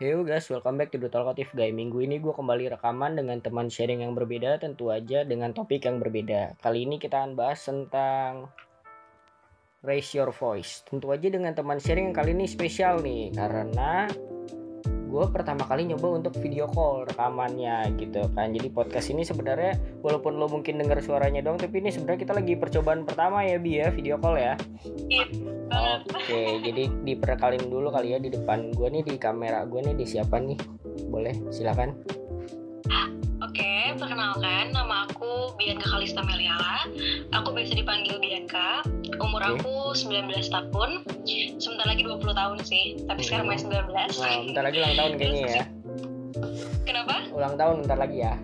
Yo guys, welcome back to The Talkative Guy. Minggu ini gue kembali rekaman dengan teman sharing yang berbeda, tentu aja dengan topik yang berbeda. Kali ini kita akan bahas tentang raise your voice. Tentu aja dengan teman sharing yang kali ini spesial nih, karena gue pertama kali nyoba untuk video call rekamannya gitu kan. Jadi podcast ini sebenarnya walaupun lo mungkin dengar suaranya dong tapi ini sebenarnya kita lagi percobaan pertama ya bi ya video call ya. Oke jadi diperkalin dulu kali ya di depan gue nih di kamera gue nih di siapa nih? Boleh silakan. Oke, perkenalkan nama Bianca Kalista Meliala. Aku biasa dipanggil Bianca. Umur Oke. aku 19 tahun. Sebentar lagi 20 tahun sih, tapi sekarang masih 19. nah, bentar lagi ulang tahun kayaknya ya Kenapa? ulang tahun bentar lagi ya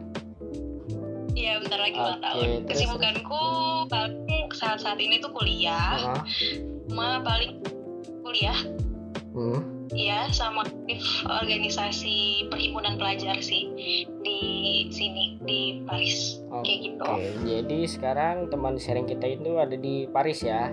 Iya, bentar lagi ulang Oke, tahun. terus- Kesibukanku paling saat-saat ini tuh kuliah. Heeh. Sama paling kuliah hmm. Ya sama aktif organisasi perhimpunan pelajar sih di sini di Paris kayak gitu. Oke, jadi sekarang teman sharing kita itu ada di Paris ya.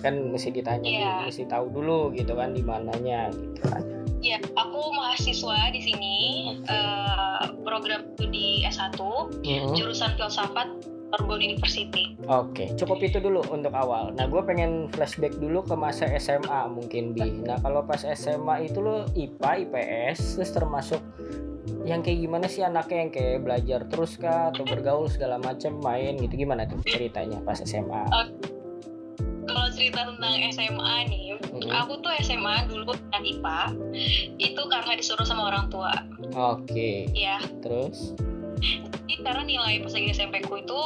Kan mesti ditanya, Iya. dulu, mesti tahu dulu gitu kan di mananya gitu kan. Ya, aku mahasiswa di sini Oke. eh, program studi S1 Mhm. jurusan filsafat Sorbonne University. Oke, cukup itu dulu untuk awal. Nah, gue pengen flashback dulu ke masa SMA mungkin bi. Nah, kalau pas SMA itu lo IPA, IPS, terus termasuk yang kayak gimana sih anaknya yang kayak belajar terus kah atau bergaul segala macam main gitu gimana tuh ceritanya pas SMA? Kalau cerita tentang SMA nih, Mhm. aku tuh SMA dulu dengan IPA itu karena disuruh sama orang tua. Oke, Ya, terus? Jadi karena nilai pas lagi SMP ku itu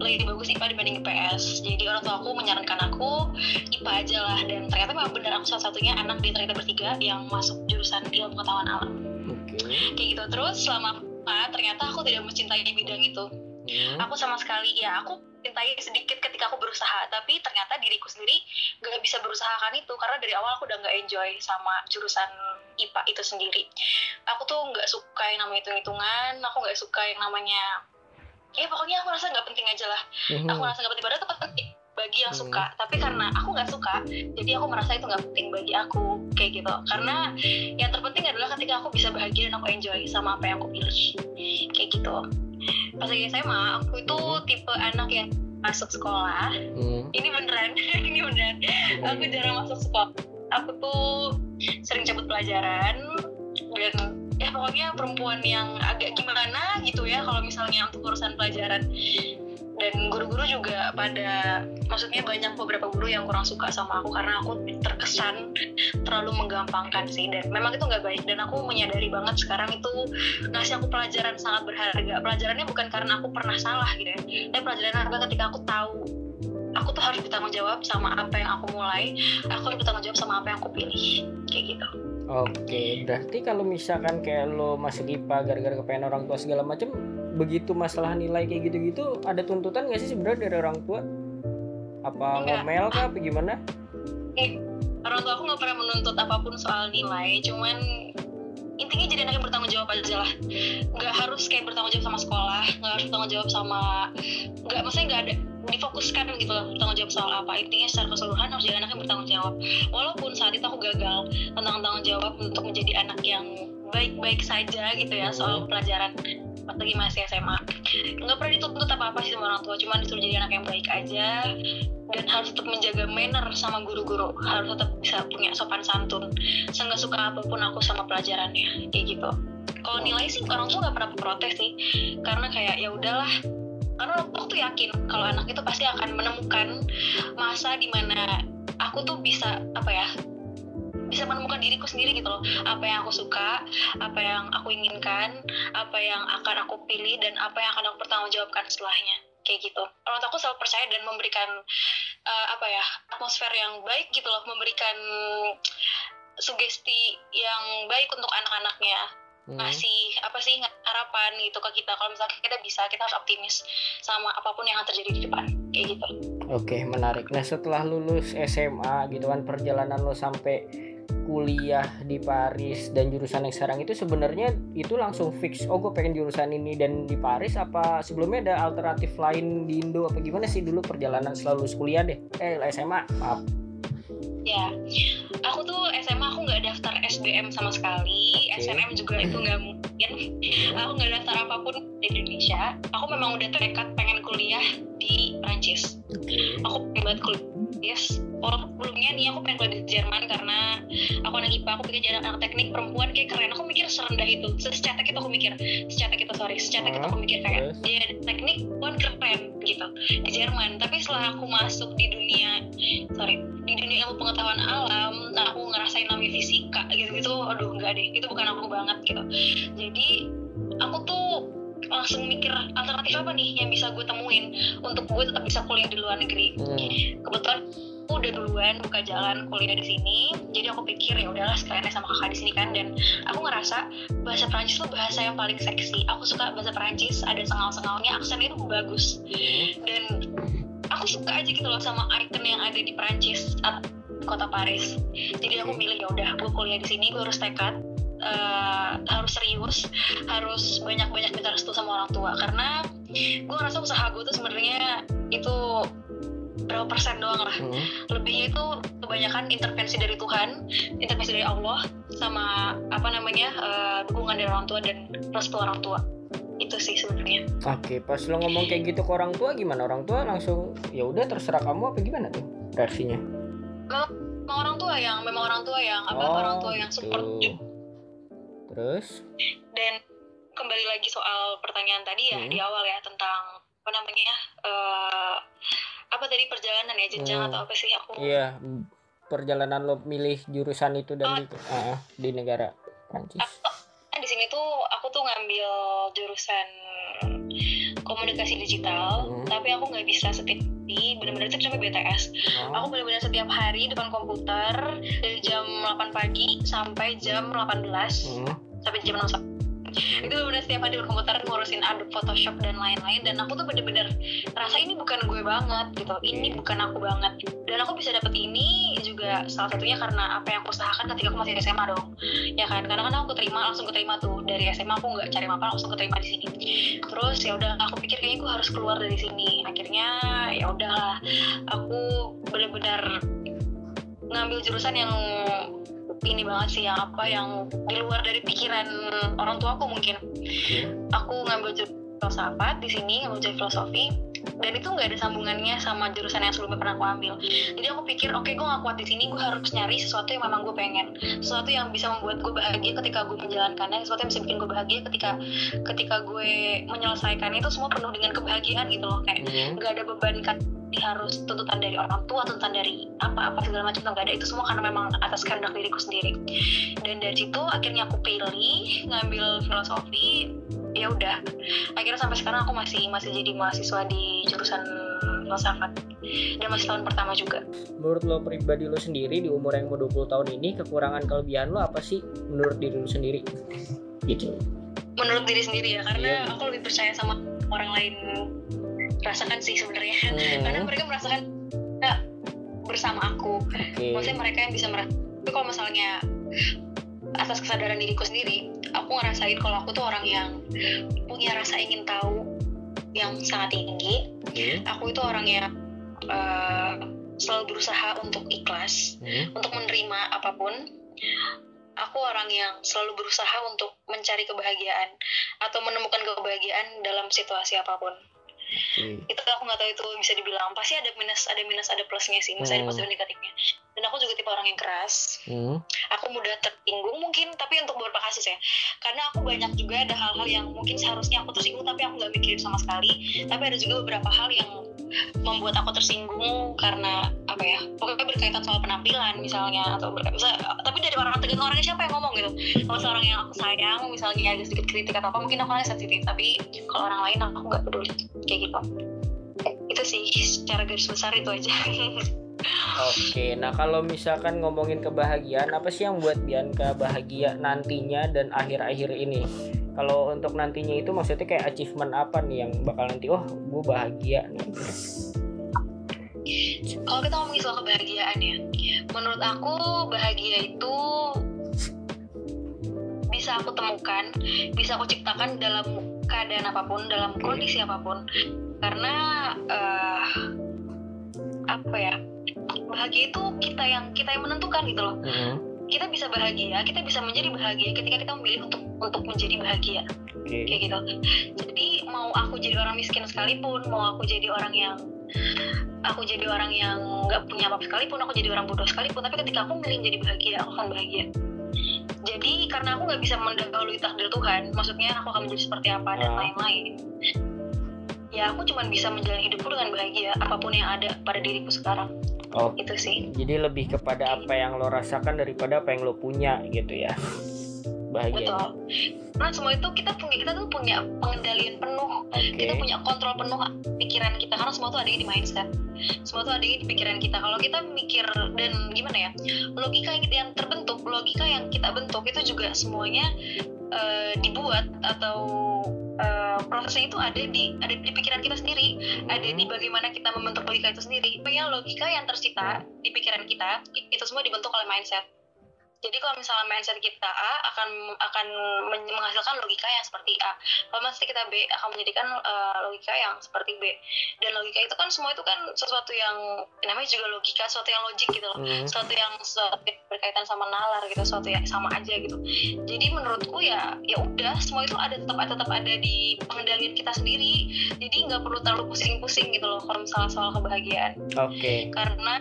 lebih bagus IPA dibanding IPS. Jadi orang tua aku menyarankan aku IPA aja lah dan ternyata memang benar aku salah satunya anak di antara kita bertiga yang masuk jurusan ilmu pengetahuan alam. Oke. kayak gitu terus selama apa ternyata aku tidak mencintai bidang itu Hmm. aku sama sekali ya aku mencintai sedikit ketika aku berusaha. Tapi ternyata diriku sendiri gak bisa berusahakan itu karena dari awal aku udah gak enjoy sama jurusan IPA itu sendiri. Aku tuh nggak suka yang namanya hitung-hitungan aku nggak suka yang namanya ya pokoknya aku rasa nggak penting aja lah. Mhm. aku merasa nggak penting padahal itu penting bagi yang Hmm. suka. Tapi karena aku nggak suka jadi aku merasa itu nggak penting bagi aku kayak gitu. Karena yang terpenting adalah ketika aku bisa bahagia dan aku enjoy sama apa yang aku pilih kayak gitu pas lagi SMA aku itu Hmm. tipe anak yang masuk sekolah Hmm. ini beneran ini beneran aku jarang masuk sekolah aku tuh sering cabut pelajaran dan ya pokoknya perempuan yang agak gimana gitu ya kalau misalnya untuk urusan pelajaran dan guru-guru juga pada maksudnya banyak beberapa guru yang kurang suka sama aku karena aku terkesan terlalu menggampangkan sih. Dan memang itu nggak baik. Dan aku menyadari banget sekarang itu ngasih aku pelajaran sangat berharga. Pelajarannya bukan karena aku pernah salah gitu ya. Tapi pelajaran harga ketika aku tahu aku tuh harus bertanggung jawab sama apa yang aku mulai. Aku harus bertanggung jawab sama apa yang aku pilih. Kayak gitu Oke, berarti kalau misalkan kayak lo masuk IPA gara-gara kepengen orang tua segala macam, begitu masalah nilai kayak gitu-gitu, ada tuntutan nggak sih sebenarnya dari orang tua? Apa Enggak. ngomel kah? Apa gimana? orang tua aku nggak pernah menuntut apa pun soal nilai cuman intinya jadi anak yang bertanggung jawab aja lah. Nggak harus kayak bertanggung jawab sama sekolah nggak harus bertanggung jawab sama nggak maksudnya nggak ada difokuskan gitu loh bertanggung jawab soal apa. Intinya secara keseluruhan harus jadi anak yang bertanggung jawab. Walaupun saat itu aku gagal tentang tanggung jawab untuk menjadi anak yang baik-baik saja gitu ya soal pelajaran lagi masih SMA nggak pernah dituntut apa-apa sih sama orang tua cuman disuruh jadi anak yang baik aja. Dan harus tetap menjaga manner sama guru-guru. Harus tetap bisa punya sopan santun. Seenggak suka apa pun aku sama pelajarannya. Kayak gitu. Kalau nilai sih orang tua nggak pernah protes sih. Karena kayak ya udahlah. Karena tua tuh yakin kalau anak itu pasti akan menemukan masa di mana aku tuh bisa apa ya bisa menemukan diriku sendiri gitu loh. Apa yang aku suka apa yang aku inginkan apa yang akan aku pilih dan apa yang akan aku pertanggungjawabkan setelahnya. Kayak gitu. Orang tua aku selalu percaya dan memberikan eh, apa ya atmosfer yang baik gitu loh. Memberikan sugesti yang baik untuk anak-anaknya. Hmm. ngasih apa sih harapan gitu ke kita. Kalau misalnya kita bisa kita harus optimis sama apa pun yang akan terjadi di depan. Kayak gitu. Oke, menarik. Nah, setelah lulus SMA gitu kan perjalanan lo sampai kuliah di Paris dan jurusan yang sekarang itu sebenarnya itu langsung fix oh gue pengen jurusan ini dan di Paris apa sebelumnya ada alternatif lain di Indo apa gimana sih? Dulu perjalanan setelah lulus kuliah deh. Eh SMA maaf. Ya aku tuh SMA aku nggak daftar SBM sama sekali. Oke. SNM juga itu nggak mungkin. Hmm. aku nggak daftar apa pun di Indonesia. Aku memang udah tekad pengen kuliah di Prancis aku pengen banget kuliah yes. Walaupun sebelumnya nih aku pengen kuliah di Jerman karena aku anak IPA aku pikir jadi anak teknik perempuan kayak keren. Aku mikir serendah itu. Secetek itu aku mikir. Secetek itu sorry. Secetek itu aku mikir kayak dia teknik pun keren gitu. Di Jerman. Tapi setelah aku masuk di dunia sorry di dunia ilmu pengetahuan alam nah aku ngerasain namanya fisika gitu gitu aduh enggak deh. Itu bukan aku banget gitu. Jadi aku tuh langsung mikir alternatif apa nih yang bisa gue temuin untuk gue tetap bisa kuliah di luar negeri? Hmm. kebetulan aku udah duluan buka jalan kuliah di sini jadi aku pikir ya udahlah sekalian sama kakak di sini kan dan aku ngerasa bahasa Prancis tuh bahasa yang paling seksi. Aku suka bahasa Prancis ada sengal-sengalnya aksennya itu bagus. Dan aku suka aja gitu loh sama icon yang ada di Prancis kota Paris. Jadi aku milih ya udah gue kuliah di sini gue harus tekad eh, harus serius harus banyak-banyak minta restu sama orang tua karena gue ngerasa usaha gue tuh sebenarnya itu berapa persen doang lah Hmm. lebihnya itu kebanyakan intervensi dari Tuhan, intervensi dari Allah, sama apa namanya eh, dukungan dari orang tua dan restu orang tua. Itu sih sebenarnya. Oke, pas lo ngomong kayak gitu ke orang tua gimana? Orang tua langsung ya udah terserah kamu apa gimana tuh reaksinya? Memang orang tua yang, memang orang tua yang, apa Oh, orang tua yang support gitu. Terus? dan kembali lagi soal pertanyaan tadi ya Hmm. di awal ya tentang apa namanya eh, apa tadi perjalanan ya jenjang Hmm. atau apa sih aku Iya, perjalanan lo milih jurusan itu dan di, ah, ah, di negara Prancis. Nah, di sini tuh aku tuh ngambil jurusan komunikasi digital, Hmm. tapi aku nggak bisa setiap hari, benar-benar itu sampai BTS. Oh, Aku benar-benar setiap hari depan komputer dari jam 8 pagi sampai jam 18 hmm. Sampai jam 6 sore. itu benar-benar setiap hari depan komputer ngurusin Adobe Photoshop dan lain-lain. Dan aku tuh bener-bener rasa ini bukan gue banget gitu. Ini bukan aku banget. Dan aku bisa dapet ini juga salah satunya karena apa yang aku usahakan ketika aku masih SMA dong. Ya kan? Karena kan aku keterima langsung keterima tuh. Dari SMA aku nggak cari mapan langsung keterima di sini. Terus ya udah aku pikir kayaknya gue harus keluar dari sini. Akhirnya ya udahlah. Aku bener-bener ngambil jurusan yang ini banget sih yang apa yang di luar dari pikiran orang tua aku mungkin Oke. aku ngambil jurusan filsafat di sini ngambil filosofi dan itu nggak ada sambungannya sama jurusan yang sebelumnya pernah aku ambil jadi aku pikir oke gue nggak kuat di sini gue harus nyari sesuatu yang memang gue pengen sesuatu yang bisa membuat gue bahagia ketika gue menjalankannya sesuatu yang bisa bikin gue bahagia ketika ketika gue menyelesaikan itu semua penuh dengan kebahagiaan gitu loh kayak Hmm. nggak ada beban kan harus tuntutan dari orang tua tuntutan dari apa-apa segala macam nggak ada itu semua karena memang atas kehendak diriku sendiri dan dari situ akhirnya aku pilih ngambil filosofi ya udah akhirnya sampai sekarang aku masih masih jadi mahasiswa di jurusan filsafat dan masih tahun pertama juga Menurut lo pribadi lo sendiri di umur yang mau 20 tahun ini kekurangan kelebihan lo apa sih menurut diri lo sendiri? Gitu. menurut diri sendiri ya karena Iya. aku lebih percaya sama orang lain rasakan sih sebenarnya karena Hmm. mereka merasakan nggak bersama aku Oke. maksudnya mereka yang bisa merasa tapi kalau misalnya atas kesadaran diriku sendiri aku ngerasain kalau aku tuh orang yang punya rasa ingin tahu yang sangat tinggi Oke. aku itu orang yang eh, selalu berusaha untuk ikhlas Hmm. untuk menerima apa pun aku orang yang selalu berusaha untuk mencari kebahagiaan atau menemukan kebahagiaan dalam situasi apa pun Oke. itu aku nggak tahu itu bisa dibilang. Pasti ada minus ada minus ada plusnya sih. Ada Hmm. positif dan negatifnya. Dan aku juga tipe orang yang keras. Hmm. aku mudah tersinggung mungkin tapi untuk beberapa kasus ya. Karena aku banyak juga ada hal-hal yang mungkin seharusnya aku tersinggung tapi aku nggak mikirin sama sekali. Tapi ada juga beberapa hal yang membuat aku tersinggung karena apa ya pokoknya berkaitan soal penampilan misalnya atau berkaitan tapi dari orang tergantung orangnya siapa yang ngomong gitu. Kalau seorang yang aku sayang misalnya ada sedikit kritik atau apa mungkin aku orangnya sensitif tapi kalau orang lain aku nggak peduli kayak gitu. Itu sih secara garis besar itu aja. Oke, nah kalau misalkan ngomongin kebahagiaan, apa sih yang buat Bianca bahagia nantinya dan akhir-akhir ini? Kalau untuk nantinya itu maksudnya kayak achievement apa nih yang bakal nanti, oh gue bahagia nih. kalau kita ngomongin soal kebahagiaan ya menurut aku bahagia itu bisa aku temukan bisa aku ciptakan dalam keadaan apa pun dalam kondisi apa pun karena eh, apa ya bahagia itu kita yang kita yang menentukan gitu loh Mhm. Kita bisa bahagia kita bisa menjadi bahagia ketika kita memilih untuk untuk menjadi bahagia Oke. kayak gitu jadi mau aku jadi orang miskin sekalipun mau aku jadi orang yang aku jadi orang yang nggak punya apa sekalipun aku jadi orang bodoh sekalipun tapi ketika aku milih jadi bahagia aku akan bahagia jadi karena aku nggak bisa mendahului takdir Tuhan maksudnya aku akan menjadi seperti apa dan Ah. lain-lain ya aku cuma bisa menjalani hidupku dengan bahagia apa pun yang ada pada diriku sekarang Oh, itu sih jadi lebih kepada apa yang lo rasakan daripada apa yang lo punya gitu ya. Bahagia. betul karena semua itu kita punya kita tuh punya pengendalian penuh Oke. kita punya kontrol penuh pikiran kita karena semua itu adanya di mindset semua itu adanya di pikiran kita kalau kita mikir dan gimana ya logika yang, terbentuk logika yang kita bentuk itu juga semuanya eh, dibuat atau eh, prosesnya itu ada di ada di pikiran kita sendiri ada di bagaimana kita membentuk logika itu sendiri. Pokoknya logika yang tercipta di pikiran kita itu semua dibentuk oleh mindset jadi kalau misalnya mindset kita A akan akan men- menghasilkan logika yang seperti A. Kalau mindset kita B akan menjadikan eh, logika yang seperti B. Dan logika itu kan semua itu kan sesuatu yang namanya juga logika, sesuatu yang logik gitu loh. Mhm. Sesuatu yang sesuatu yang berkaitan sama nalar gitu, sesuatu yang sama aja gitu. Jadi menurutku ya ya udah semua itu ada tetap tetap ada di pengendalian kita sendiri. Jadi nggak perlu terlalu pusing-pusing gitu loh kalau misalnya soal kebahagiaan. Oke. Karena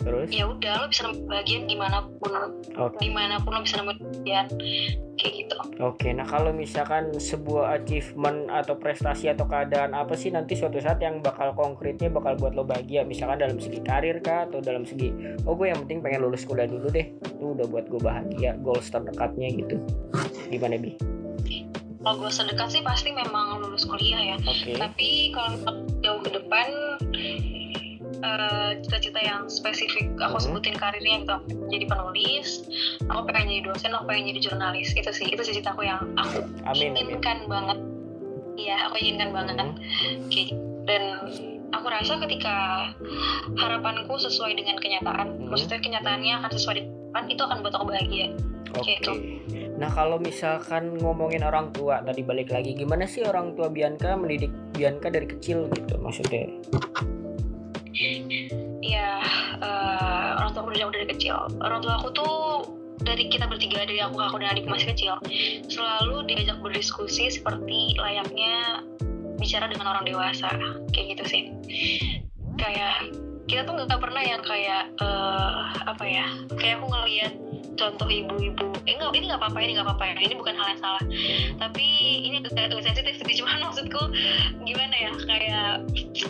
Terus? ya udah lo bisa nemuin kebahagiaan di mana pun Oke. di mana pun lo bisa nemuin kebahagiaan kayak gitu Oke, nah kalau misalkan sebuah achievement atau prestasi atau keadaan apa sih nanti suatu saat yang bakal konkretnya bakal buat lo bahagia misalkan dalam segi karir kah atau dalam segi oh gue yang penting pengen lulus kuliah dulu deh itu udah buat gue bahagia goals terdekatnya gitu gimana bi? kalau gue sedekat sih pasti memang lulus kuliah ya Oke tapi kalau jauh ke depan eh, cita-cita yang spesifik aku Hmm. sebutin karirnya gitu aku jadi penulis aku pengen jadi dosen aku pengen jadi jurnalis itu sih itu cita aku yang aku amin amin inginkan banget iya aku inginkan banget Hmm. Oke, dan aku rasa ketika harapanku sesuai dengan kenyataan, Hmm. maksudnya kenyataannya akan sesuai dengan itu akan buat aku bahagia. Oke. Gitu. Nah kalau misalkan ngomongin orang tua tadi balik lagi gimana sih orang tua Bianca mendidik Bianca dari kecil gitu maksudnya? Iya, eh, orang tua aku udah dari kecil. Orang tua aku tuh dari kita bertiga, dari aku, aku dan adik masih kecil, selalu diajak berdiskusi seperti layaknya bicara dengan orang dewasa, kayak gitu sih. Kayak kita tuh nggak pernah yang kayak eh, apa ya? Kayak aku ngeliat contoh ibu-ibu, eh ini nggak apa-apa, ini nggak apa-apa, ini bukan hal yang salah. Tapi ini agak sensitif sih, cuman maksudku gimana ya? Kayak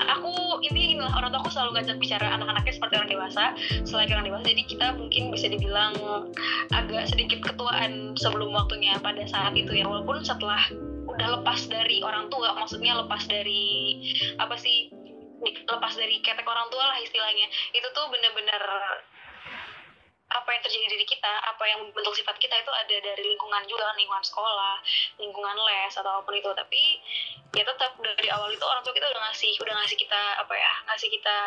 aku intinya gini lah, orang tua aku selalu ngajak bicara anak-anaknya seperti orang dewasa, selain orang dewasa. Jadi kita mungkin bisa dibilang agak sedikit ketuaan sebelum waktunya pada saat itu ya, walaupun setelah udah lepas dari orang tua, maksudnya lepas dari apa sih? Lepas dari ketek orang tua lah istilahnya itu tuh bener-bener apa yang terjadi di diri kita, apa yang membentuk sifat kita itu ada dari lingkungan juga, lingkungan sekolah, lingkungan les atau apa pun itu. Tapi ya tetap dari awal itu orang tua kita udah ngasih, udah ngasih kita apa ya, ngasih kita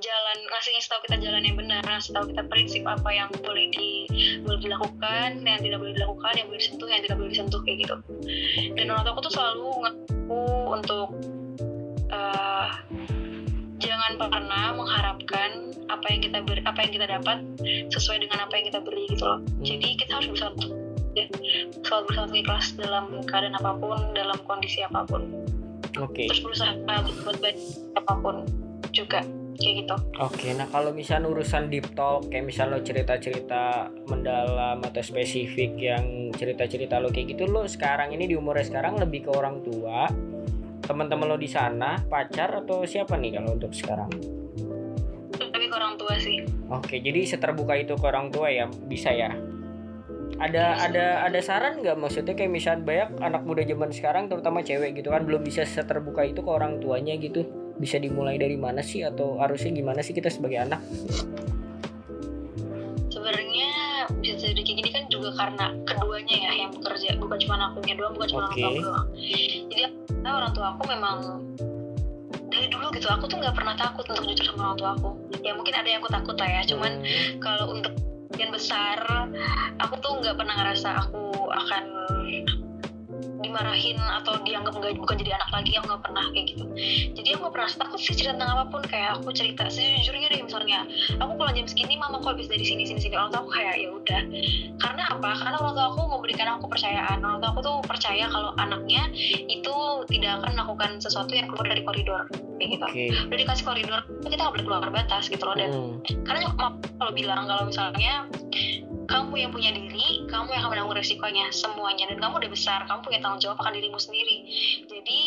jalan, ngasih tahu kita jalan yang benar, ngasih tahu kita prinsip apa yang boleh di boleh dilakukan, yang tidak boleh dilakukan, yang boleh disentuh, yang tidak boleh disentuh kayak gitu. Dan orang tua aku tuh selalu ngaku untuk eh, jangan pernah mengharapkan apa yang kita ber, apa yang kita dapat sesuai dengan apa yang kita beri gitu loh. Jadi kita harus berusaha untuk ya, selalu berusaha untuk ikhlas dalam keadaan apa pun, dalam kondisi apa pun. Oke. Terus berusaha buat baik apa pun juga kayak gitu. Oke, nah kalau misalnya urusan deep talk kayak misalnya lo cerita-cerita mendalam atau spesifik yang cerita-cerita lo kayak gitu lo sekarang ini di umurnya sekarang lebih ke orang tua, teman-teman lo di sana, pacar atau siapa nih kalau untuk sekarang? Tapi ke orang tua sih. Oke, jadi seterbuka itu ke orang tua ya bisa ya. Ada ada ada saran nggak maksudnya kayak misalnya banyak anak muda zaman sekarang terutama cewek gitu kan belum bisa seterbuka itu ke orang tuanya gitu. Bisa dimulai dari mana sih atau harusnya gimana sih kita sebagai anak? Sebenarnya bisa juga karena keduanya ya yang bekerja, bukan cuma akunya doang, bukan cuma Oke. orang tua aku doang. Jadi nah, orang tua aku memang dari dulu gitu aku tuh nggak pernah takut untuk jujur sama orang tua aku. Ya mungkin ada yang aku takut lah ya, cuman Hmm, kalau untuk yang besar aku tuh nggak pernah ngerasa aku akan dimarahin atau dianggap nggak bukan jadi anak lagi aku nggak pernah kayak gitu. Jadi aku pernah takut sih cerita tentang apa pun kayak aku cerita sejujurnya deh misalnya. Aku pulang jam segini mama kok habis dari sini sini sini. Orang tua aku kayak ya udah. Karena apa? Karena orang tua aku memberikan aku kepercayaan orang tua aku tuh percaya kalau anaknya itu tidak akan melakukan sesuatu yang keluar dari koridor kayak gitu. Oke. udah dikasih koridor kita nggak boleh keluar batas gitu loh dan Hmm. karena kalau bilang kalau misalnya kamu yang punya diri, kamu yang akan menanggung resikonya semuanya dan kamu udah besar, kamu punya tanggung jawab akan dirimu sendiri. Jadi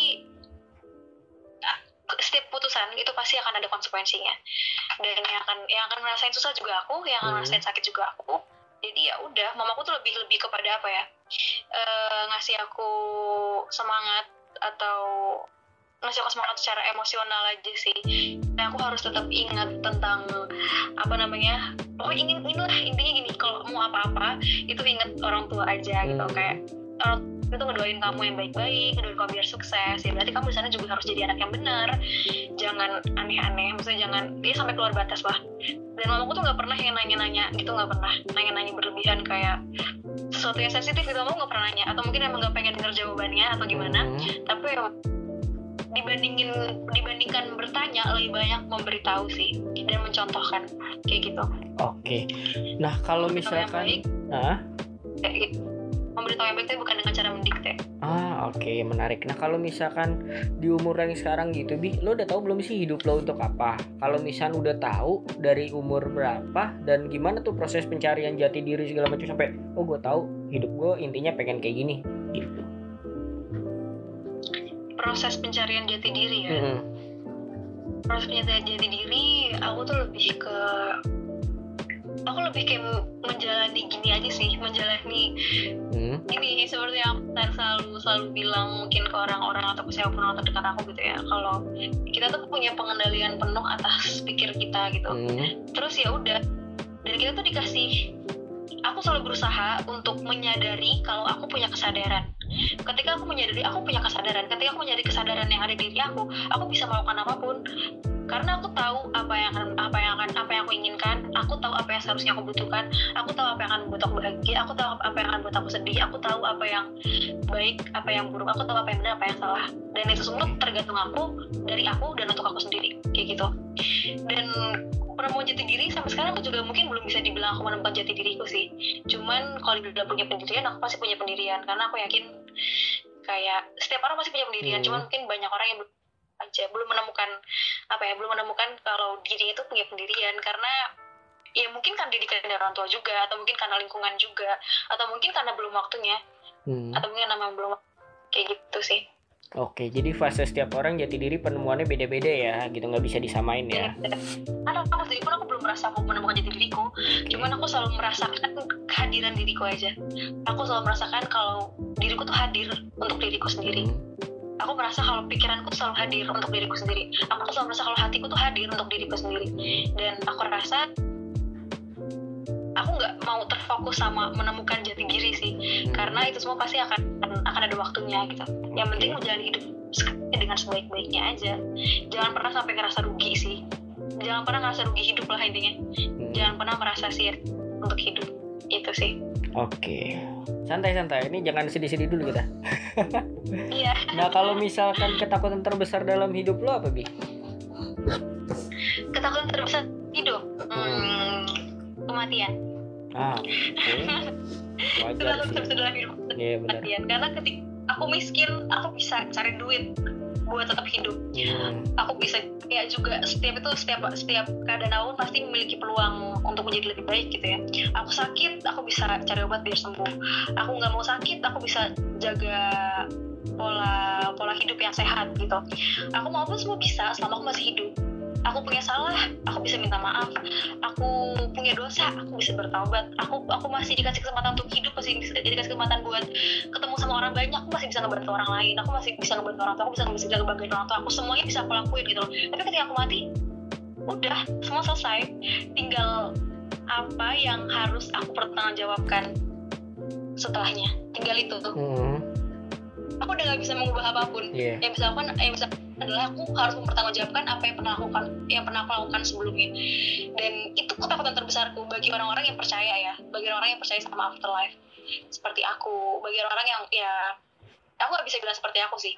ah, setiap putusan itu pasti akan ada konsekuensinya dan yang akan yang akan ngerasain susah juga aku, yang akan Hmm. ngerasain sakit juga aku. Jadi ya udah, mamaku tuh lebih lebih kepada apa ya? Eh, ngasih aku semangat atau ngasih aku semangat secara emosional aja sih. Nah, aku harus tetap ingat tentang apa namanya pokoknya ingin inilah intinya gini kalau mau apa-apa itu ingat orang tua aja gitu Hmm. kayak orang tua itu ngedoain kamu yang baik-baik ngedoain kamu biar sukses ya berarti kamu di sana juga harus jadi anak yang benar jangan aneh-aneh maksudnya jangan dia sampai keluar batas lah dan mamaku tuh nggak pernah yang nanya-nanya gitu nggak pernah nanya-nanya berlebihan kayak sesuatu yang sensitif gitu mamaku nggak pernah nanya atau mungkin emang nggak pengen dengar jawabannya atau gimana Hmm. tapi dibandingin dibandingkan bertanya lebih banyak memberitahu sih dan mencontohkan kayak gitu Oke. Nah, kalau misalkan gitu. memberitahu yang baik tapi bukan dengan cara mendikte Ah, oke, menarik. Nah, kalau misalkan di umur yang sekarang gitu, Bi, lo udah tahu belum sih hidup lo untuk apa? Kalau misal udah tahu dari umur berapa dan gimana tuh proses pencarian jati diri segala macam sampai oh gue tahu hidup gue intinya pengen kayak gini gitu. Proses pencarian jati diri ya Mm-mm. proses pencarian jati diri aku tuh lebih ke aku lebih kayak menjalani gini aja sih menjalani Hmm. ini seperti yang saya selalu selalu bilang mungkin ke orang-orang atau ke siapa pun orang terdekat aku gitu ya kalau kita tuh punya pengendalian penuh atas pikir kita gitu Hmm. terus ya udah dan kita tuh dikasih aku selalu berusaha untuk menyadari kalau aku punya kesadaran ketika aku menyadari aku punya kesadaran ketika aku menyadari kesadaran yang ada di diri aku aku bisa melakukan apa pun karena aku tahu apa yang akan apa yang akan apa yang aku inginkan aku tahu apa yang seharusnya aku butuhkan aku tahu apa yang akan membuat aku bahagia aku tahu apa yang akan membuat aku sedih aku tahu apa yang baik apa yang buruk aku tahu apa yang benar apa yang salah dan itu semua tergantung aku dari aku dan untuk aku sendiri kayak gitu dan penemuan jati diri sampai sekarang aku juga mungkin belum bisa dibilang aku menemukan jati diriku sih. Cuman kalau dibilang punya pendirian aku pasti punya pendirian. Karena aku yakin kayak setiap orang pasti punya pendirian. Hmm. cuman mungkin banyak orang yang belum aja belum menemukan apa ya belum menemukan kalau diri itu punya pendirian. Karena ya mungkin karena didikan dari orang tua juga atau mungkin karena lingkungan juga atau mungkin karena belum waktunya Hmm. atau mungkin namanya belum kayak gitu sih Oke, jadi fase setiap orang jati diri penemuannya beda-beda ya, gitu. Nggak bisa disamain ya. karena aku sendiri pun aku belum merasa aku menemukan jati diriku. Cuman aku selalu merasakan kehadiran diriku aja. Aku selalu merasakan kalau diriku tuh hadir untuk diriku sendiri. Hmm. aku merasa kalau pikiranku selalu hadir untuk diriku sendiri. Aku selalu merasa kalau hatiku tuh hadir untuk diriku sendiri. Dan aku rasa aku nggak mau terfokus sama menemukan jati diri sih. Hmm. karena itu semua pasti akan akan ada waktunya gitu. Yang penting menjalani hidup sekarang dengan sebaik-baiknya aja. Jangan pernah sampai ngerasa rugi sih. Jangan pernah ngerasa rugi hidup lah intinya. Hmm. jangan pernah merasa sia untuk hidup. Itu sih. Oke, santai-santai. Ini jangan sedih-sedih dulu kita. iya. Nah, kalau misalkan ketakutan terbesar dalam hidup lo apa, Bi? ketakutan terbesar hidup? Hmm, kematian Ah, oke. Wajar sih. hidup Iya, benar. kematian karena ketika aku miskin aku bisa cari duit buat tetap hidup Hmm. aku bisa ya juga setiap itu setiap setiap keadaan aku pasti memiliki peluang untuk menjadi lebih baik gitu ya aku sakit aku bisa cari obat biar sembuh aku nggak mau sakit aku bisa jaga pola pola hidup yang sehat gitu aku mau apa semua bisa selama aku masih hidup aku punya salah aku bisa minta maaf. Aku punya dosa aku bisa bertaubat. Aku aku masih dikasih kesempatan untuk hidup masih dikasih kesempatan buat ketemu sama orang banyak. Aku masih bisa ngebantu orang lain aku masih bisa ngebantu orang aku bisa bisa ngebantuin orang tua. Aku semuanya bisa aku lakuin gitu loh. Tapi ketika aku mati udah semua selesai. Tinggal apa yang harus aku pertanggungjawabkan setelahnya. Tinggal itu. Tuh Hmm. Aku udah gak bisa mengubah apa pun. Iya. yang bisa aku yang bisa adalah aku harus mempertanggungjawabkan apa yang pernah aku lakukan yang pernah aku lakukan sebelumnya. Dan itu ketakutan terbesarku bagi orang-orang yang percaya ya. Bagi orang-orang yang percaya sama afterlife. Seperti aku. Bagi orang-orang yang ya aku nggak bisa bilang seperti aku sih.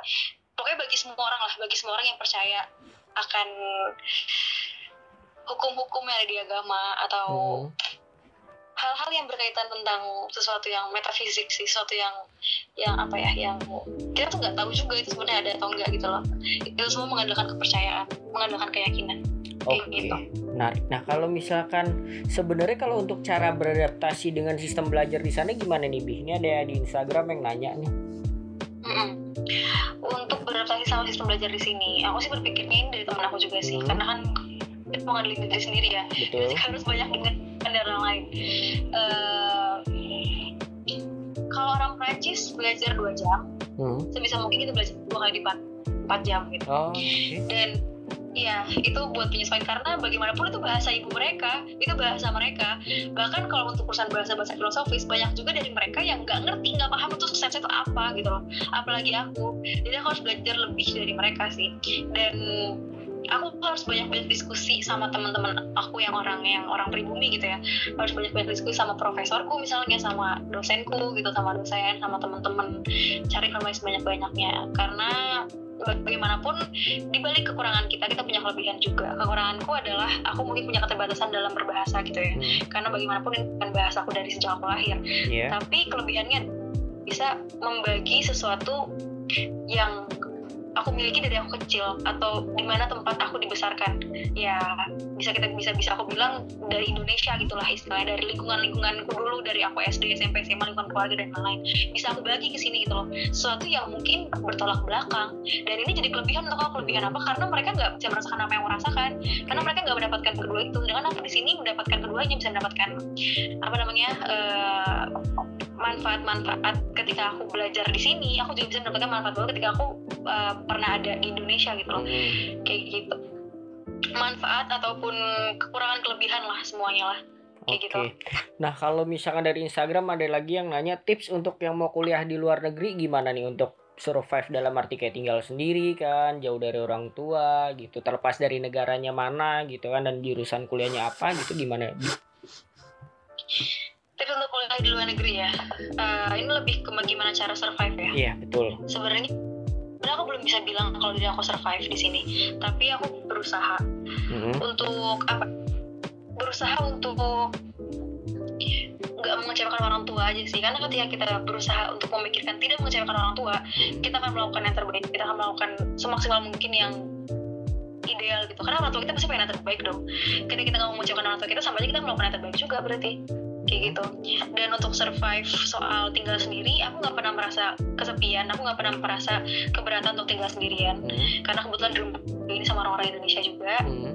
Pokoknya bagi semua orang lah. Bagi semua orang yang percaya akan hukum-hukum yang ada di agama atau Hmm. Hal-hal yang berkaitan tentang sesuatu yang metafisik sih sesuatu yang yang apa ya yang kita tuh nggak tahu juga itu sebenarnya ada atau enggak gitu loh itu semua mengandalkan kepercayaan mengandalkan keyakinan Oke, gitu. menarik. Nah, kalau misalkan sebenarnya kalau untuk cara beradaptasi dengan sistem belajar di sana gimana nih, Bi? Ini ada di Instagram yang nanya nih. Mm-mm. untuk beradaptasi sama sistem belajar di sini aku sih berpikirnya ini dari teman aku juga sih Hmm. karena kan ngandelin diri sendiri ya Betul. jadi harus banyak ingat dari orang lain Eh, kalau orang Prancis belajar dua jam Hmm. sebisa mungkin kita belajar dua kali lipat empat jam gitu Oh, oke. dan Iya, itu buat penyesuaian karena bagaimanapun itu bahasa ibu mereka, itu bahasa mereka. Bahkan kalau untuk urusan bahasa-bahasa filosofis, banyak juga dari mereka yang nggak ngerti, nggak paham itu sense itu apa gitu loh. Apalagi aku, jadi aku harus belajar lebih dari mereka sih. Dan aku harus banyak-banyak diskusi sama teman-teman aku yang orang yang orang pribumi gitu ya. Harus banyak-banyak diskusi sama profesorku misalnya, sama dosenku gitu, sama dosen, sama teman-teman. Cari informasi banyak-banyaknya karena bagaimanapun di balik kekurangan kita kita punya kelebihan juga kekuranganku adalah aku mungkin punya keterbatasan dalam berbahasa gitu ya karena bagaimanapun ini bukan bahasa aku dari sejak aku lahir Iya. tapi kelebihannya bisa membagi sesuatu yang aku miliki dari aku kecil atau di mana tempat aku dibesarkan. Ya bisa kita bisa bisa aku bilang dari Indonesia gitulah istilahnya dari lingkungan lingkunganku dulu dari aku SD SMP SMA lingkungan keluarga dan lain-lain. Bisa aku bagi ke sini gitu loh. Sesuatu yang mungkin bertolak belakang dan ini jadi kelebihan untuk aku. Kelebihan apa? Karena mereka nggak bisa merasakan apa yang aku rasakan. Karena mereka nggak mendapatkan kedua itu. Dengan aku di sini mendapatkan keduanya bisa mendapatkan apa namanya eh, manfaat-manfaat ketika aku belajar di sini aku juga bisa mendapatkan manfaat banget ketika aku eh, pernah ada di Indonesia gitu loh Hmm. kayak gitu manfaat ataupun kekurangan kelebihan lah semuanya lah kayak Oke. gitu Nah, kalau misalkan dari Instagram ada lagi yang nanya tips untuk yang mau kuliah di luar negeri gimana nih untuk survive dalam arti kayak tinggal sendiri kan, jauh dari orang tua gitu, terlepas dari negaranya mana gitu kan dan jurusan kuliahnya apa gitu gimana? Tips untuk kuliah di luar negeri ya Eh, ini lebih ke gimana cara survive ya. Iya, betul. sebenarnya sebenarnya aku belum bisa bilang kalau diri aku survive di sini. Tapi aku berusaha Hmm. untuk apa? Berusaha untuk nggak mengecewakan orang tua aja sih. Karena ketika kita berusaha untuk memikirkan tidak mengecewakan orang tua kita akan melakukan yang terbaik. Kita akan melakukan semaksimal mungkin yang ideal gitu. Karena orang tua kita pasti pengen yang terbaik dong. Ketika kita nggak mau mengecewakan orang tua kita sama aja kita melakukan yang terbaik juga berarti kayak gitu dan untuk survive soal tinggal sendiri aku nggak pernah merasa kesepian aku nggak pernah merasa keberatan untuk tinggal sendirian Hmm. karena kebetulan di rumah ini sama orang-orang Indonesia juga Hmm.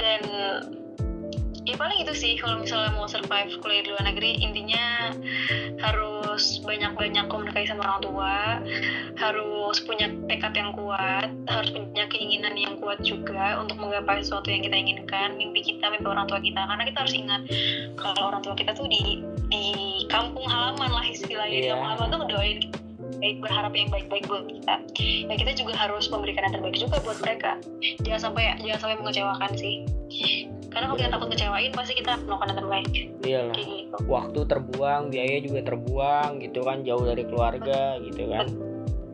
dan ya paling itu sih kalau misalnya mau survive kuliah di luar negeri intinya harus banyak-banyak komunikasi sama orang tua harus punya tekad yang kuat harus punya keinginan yang kuat juga untuk menggapai sesuatu yang kita inginkan mimpi kita mimpi orang tua kita karena kita harus ingat kalau orang tua kita tuh di di kampung halaman lah istilahnya di Iya. kampung halaman tuh kita baik berharap yang baik-baik buat kita ya kita juga harus memberikan yang terbaik juga buat mereka jangan sampai jangan sampai mengecewakan sih karena kalau kita takut ngecewain pasti kita melakukan yang terbaik Iyalah. kayak gitu Waktu terbuang, biaya juga terbuang gitu kan, jauh dari keluarga gitu kan.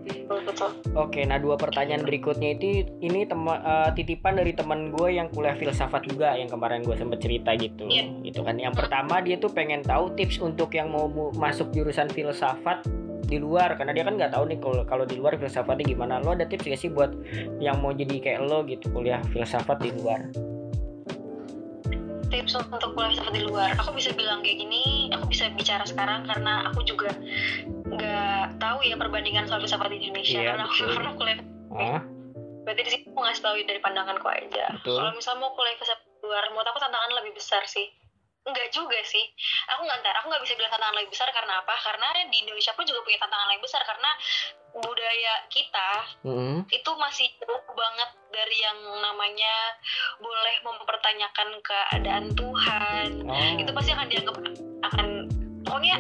betul betul Oke, nah dua pertanyaan berikutnya itu ini tema, eh, titipan dari teman gue yang kuliah filsafat juga yang kemarin gue sempet cerita gitu. Iya. Gitu kan. Yang pertama dia tuh pengen tahu tips untuk yang mau masuk jurusan filsafat di luar karena dia kan nggak tahu nih kalau kalau di luar filsafatnya gimana. Lo ada tips gak sih buat yang mau jadi kayak lo gitu kuliah filsafat di luar? tips untuk kuliah filsafat di luar. Aku bisa bilang kayak gini aku bisa bicara sekarang karena aku juga nggak tahu ya perbandingan soal filsafat di Indonesia. Iya, karena aku pernah kuliah Ah, berarti di sini aku ngasih tahu dari pandanganku aja. Kalau misalnya mau kuliah filsafat di luar menurut aku tantangan lebih besar sih enggak juga sih. Aku nggak ntar aku nggak bisa bilang tantangan lebih besar karena apa? Karena di Indonesia pun juga punya tantangan lebih besar karena budaya kita mm, itu masih jauh banget dari yang namanya boleh mempertanyakan keadaan Tuhan. Oh, itu pasti akan dianggap akan pokoknya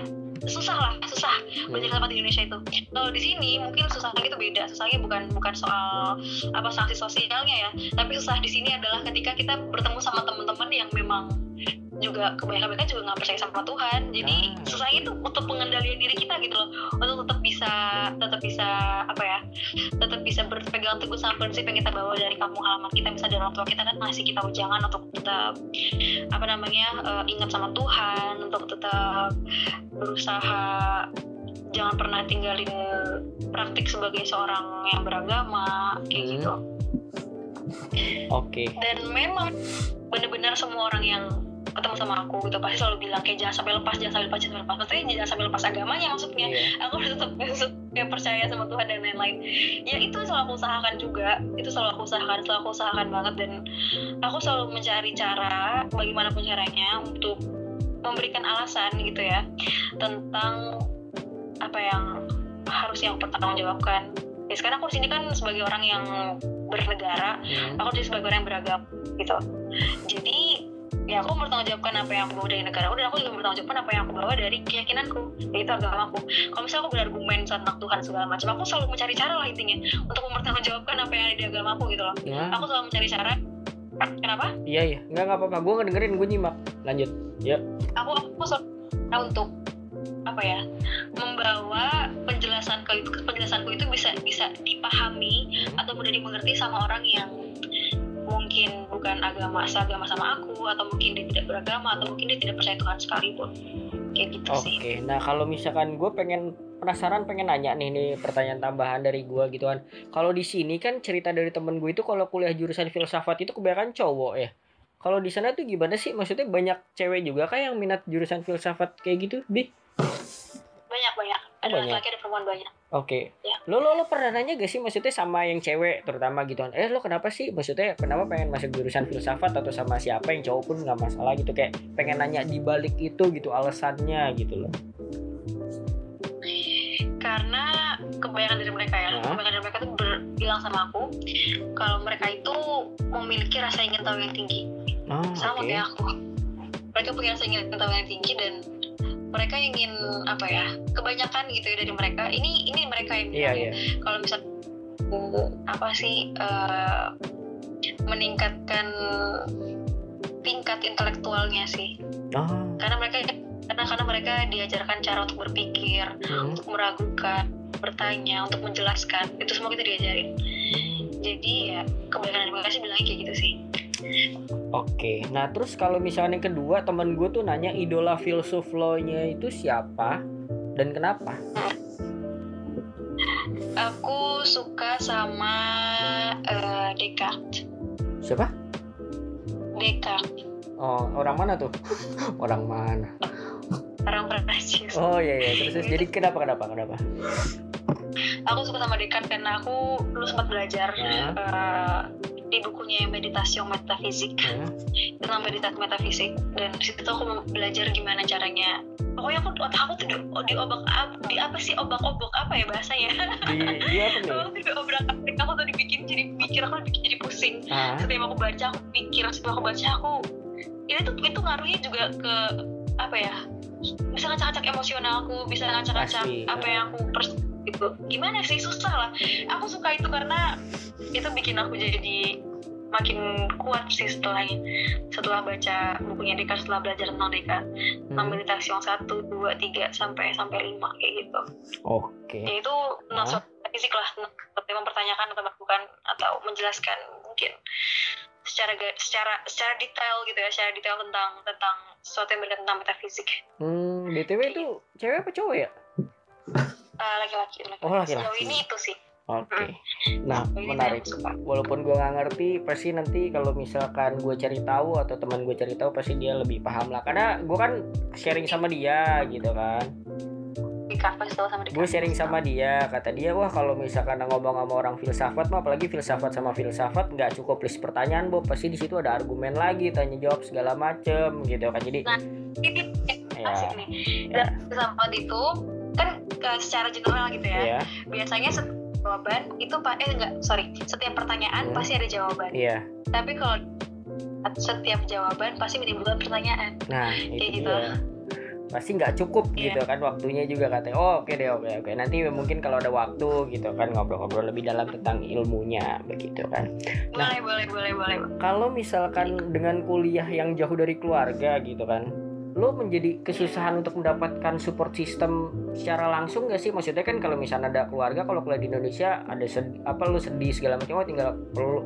susah lah susah banyak tempat di Indonesia itu. Kalau di sini mungkin susahnya itu beda susahnya bukan bukan soal apa sanksi sosialnya ya. Tapi susah di sini adalah ketika kita bertemu sama teman-teman yang memang juga kebanyakan mereka juga nggak percaya sama Tuhan jadi Ah. susah itu untuk pengendalian diri kita gitu loh untuk tetap bisa tetap bisa apa ya tetap bisa berpegang teguh sama prinsip yang kita bawa dari kampung halaman kita bisa dari orang tua kita kan ngasih kita ujangan untuk tetap apa namanya eh, ingat sama Tuhan untuk tetap berusaha jangan pernah tinggalin praktik sebagai seorang yang beragama kayak Hmm. gitu oke dan memang benar-benar semua orang yang ketemu sama aku gitu. Pasti selalu bilang kayak jangan sampai lepas jangan sampai lepas jangan sampai lepas. Maksudnya jangan sampai lepas agamanya maksudnya. Iya. Aku harus tetap kayak percaya sama Tuhan dan lain-lain. Ya itu selalu aku usahakan juga. Itu selalu aku usahakan selalu aku usahakan banget. Dan aku selalu mencari cara bagaimanapun caranya untuk memberikan alasan gitu ya tentang apa yang harus yang pertanggungjawabkan. Ya sekarang aku di sini kan sebagai orang yang bernegara. Hmm. aku di sini sebagai orang yang beragama gitu. Jadi ya aku mempertanggungjawabkan apa yang aku bawa dari negara aku dan aku juga mempertanggungjawabkan apa yang aku bawa dari keyakinanku yaitu agamaku kalau misalnya aku berargumen tentang Tuhan segala macam aku selalu mencari cara lah intinya untuk mempertanggungjawabkan apa yang ada di agamaku gitu loh. Nah, aku selalu mencari cara. Kenapa? Iya iya. Nggak nggak apa-apa. Gue ngedengerin gue nyimak. Lanjut. Aku aku selalu berusaha untuk apa ya membawa penjelasan itu penjelasanku itu bisa bisa dipahami Hmm. atau mudah dimengerti sama orang yang mungkin bukan agama seagama sama aku atau mungkin dia tidak beragama atau mungkin dia tidak percaya Tuhan sekalipun kayak gitu Oke, sih nah kalau misalkan gue pengen penasaran pengen nanya nih nih pertanyaan tambahan dari gue gitu kan. Kalau di sini kan cerita dari temen gue itu kalau kuliah jurusan filsafat itu kebanyakan cowok ya. Kalau di sana tuh gimana sih? Maksudnya banyak cewek juga kayak yang minat jurusan filsafat kayak gitu, Bi? banyak banyak ada Banyak. laki-laki ada perempuan banyak Oke. Ya. Lo, lo lo pernah nanya gak sih maksudnya sama yang cewek terutama gitu kan? Eh lo kenapa sih? Maksudnya kenapa pengen masuk jurusan filsafat atau sama siapa yang cowok pun nggak masalah gitu kayak pengen nanya di balik itu gitu alasannya gitu loh. karena kebanyakan dari mereka ya Hah? kebanyakan dari mereka tuh bilang sama aku kalau mereka itu memiliki rasa ingin tahu yang tinggi Oh, sama oke. kayak aku mereka punya rasa ingin tahu yang tinggi dan mereka ingin apa ya kebanyakan gitu ya dari mereka ini ini mereka yang bilang ya iya. kalau uh, apa sih eh, meningkatkan tingkat intelektualnya sih Oh. karena mereka karena karena mereka diajarkan cara untuk berpikir Hmm. untuk meragukan bertanya untuk menjelaskan itu semua kita diajarin Hmm. jadi ya kebanyakan dari mereka sih bilangnya kayak gitu sih Oke, nah terus kalau misalnya yang kedua temen gue tuh nanya idola filsuf lo-nya itu siapa dan kenapa? aku suka sama eh, Descartes Siapa? Descartes Oh, orang mana tuh? orang mana? orang Prancis Oh iya iya, terus, terus jadi kenapa kenapa kenapa? aku suka sama Descartes karena aku dulu sempat belajar Nah. eh, di bukunya yang meditasi metafisik. Hmm. tentang meditasi metafisik. Dan di situ aku belajar gimana caranya. Pokoknya aku otak aku tuh di, di obak di apa sih? Obak-obok apa ya bahasanya? Di dia apa nih? aku tuh di obrak abrik. Aku tuh dibikin jadi mikir. Aku dibikin jadi pusing. Ah, setiap aku baca aku pikir setiap aku baca aku ini tuh itu ngaruhnya juga ke apa ya? Bisa ngacak-ngacak emosional aku bisa ngacak-ngacak apa yang aku pers gitu. Gimana sih? Susah lah. Aku suka itu karena itu bikin aku jadi makin kuat sih setelahnya. Setelah baca bukunya Descartes setelah belajar tentang tentang hmm. meditasi yang satu dua tiga sampai sampai lima kayak gitu. Oke. ya itu tentang suatu fisik lah. Tentang seperti mempertanyakan atau melakukan atau menjelaskan mungkin secara secara secara detail gitu ya. Secara detail tentang tentang sesuatu yang berkaitan tentang metafisik. Hmm, BTW itu cewek apa cowok ya? Eh, laki-laki laki-laki. Oh, laki-laki. sejauh ini itu sih Oke. Nah, Sejauh ini menarik. Walaupun gue nggak ngerti, pasti nanti kalau misalkan gue cari tahu atau teman gue cari tahu, pasti dia lebih paham lah. Karena gue kan sharing sama dia gitu kan. di kafe setelah sama di gue sharing sama dia kata dia wah kalau misalkan ngomong sama orang filsafat mah apalagi filsafat sama filsafat nggak cukup list pertanyaan bu pasti di situ ada argumen lagi tanya jawab segala macem gitu kan jadi Nah, ini ya asik nih dan filsafat itu kan ke- secara general gitu ya. Ya biasanya jawaban itu pak eh enggak sorry. Setiap pertanyaan Hmm. pasti ada jawaban. Iya. Tapi kalau setiap jawaban pasti menimbulkan pertanyaan. Nah Kayak itu gitu. dia. Pasti nggak cukup Iya. gitu kan waktunya juga katanya. Oh oke deh oke oke. Nanti mungkin kalau ada waktu gitu kan ngobrol-ngobrol lebih dalam tentang ilmunya begitu kan. Nah. boleh boleh boleh boleh. kalau misalkan dengan kuliah yang jauh dari keluarga gitu kan lo menjadi kesusahan untuk mendapatkan support system secara langsung gak sih? Maksudnya kan kalau misalnya ada keluarga kalau kuliah di Indonesia ada sed- apa lo sedih segala macam oh tinggal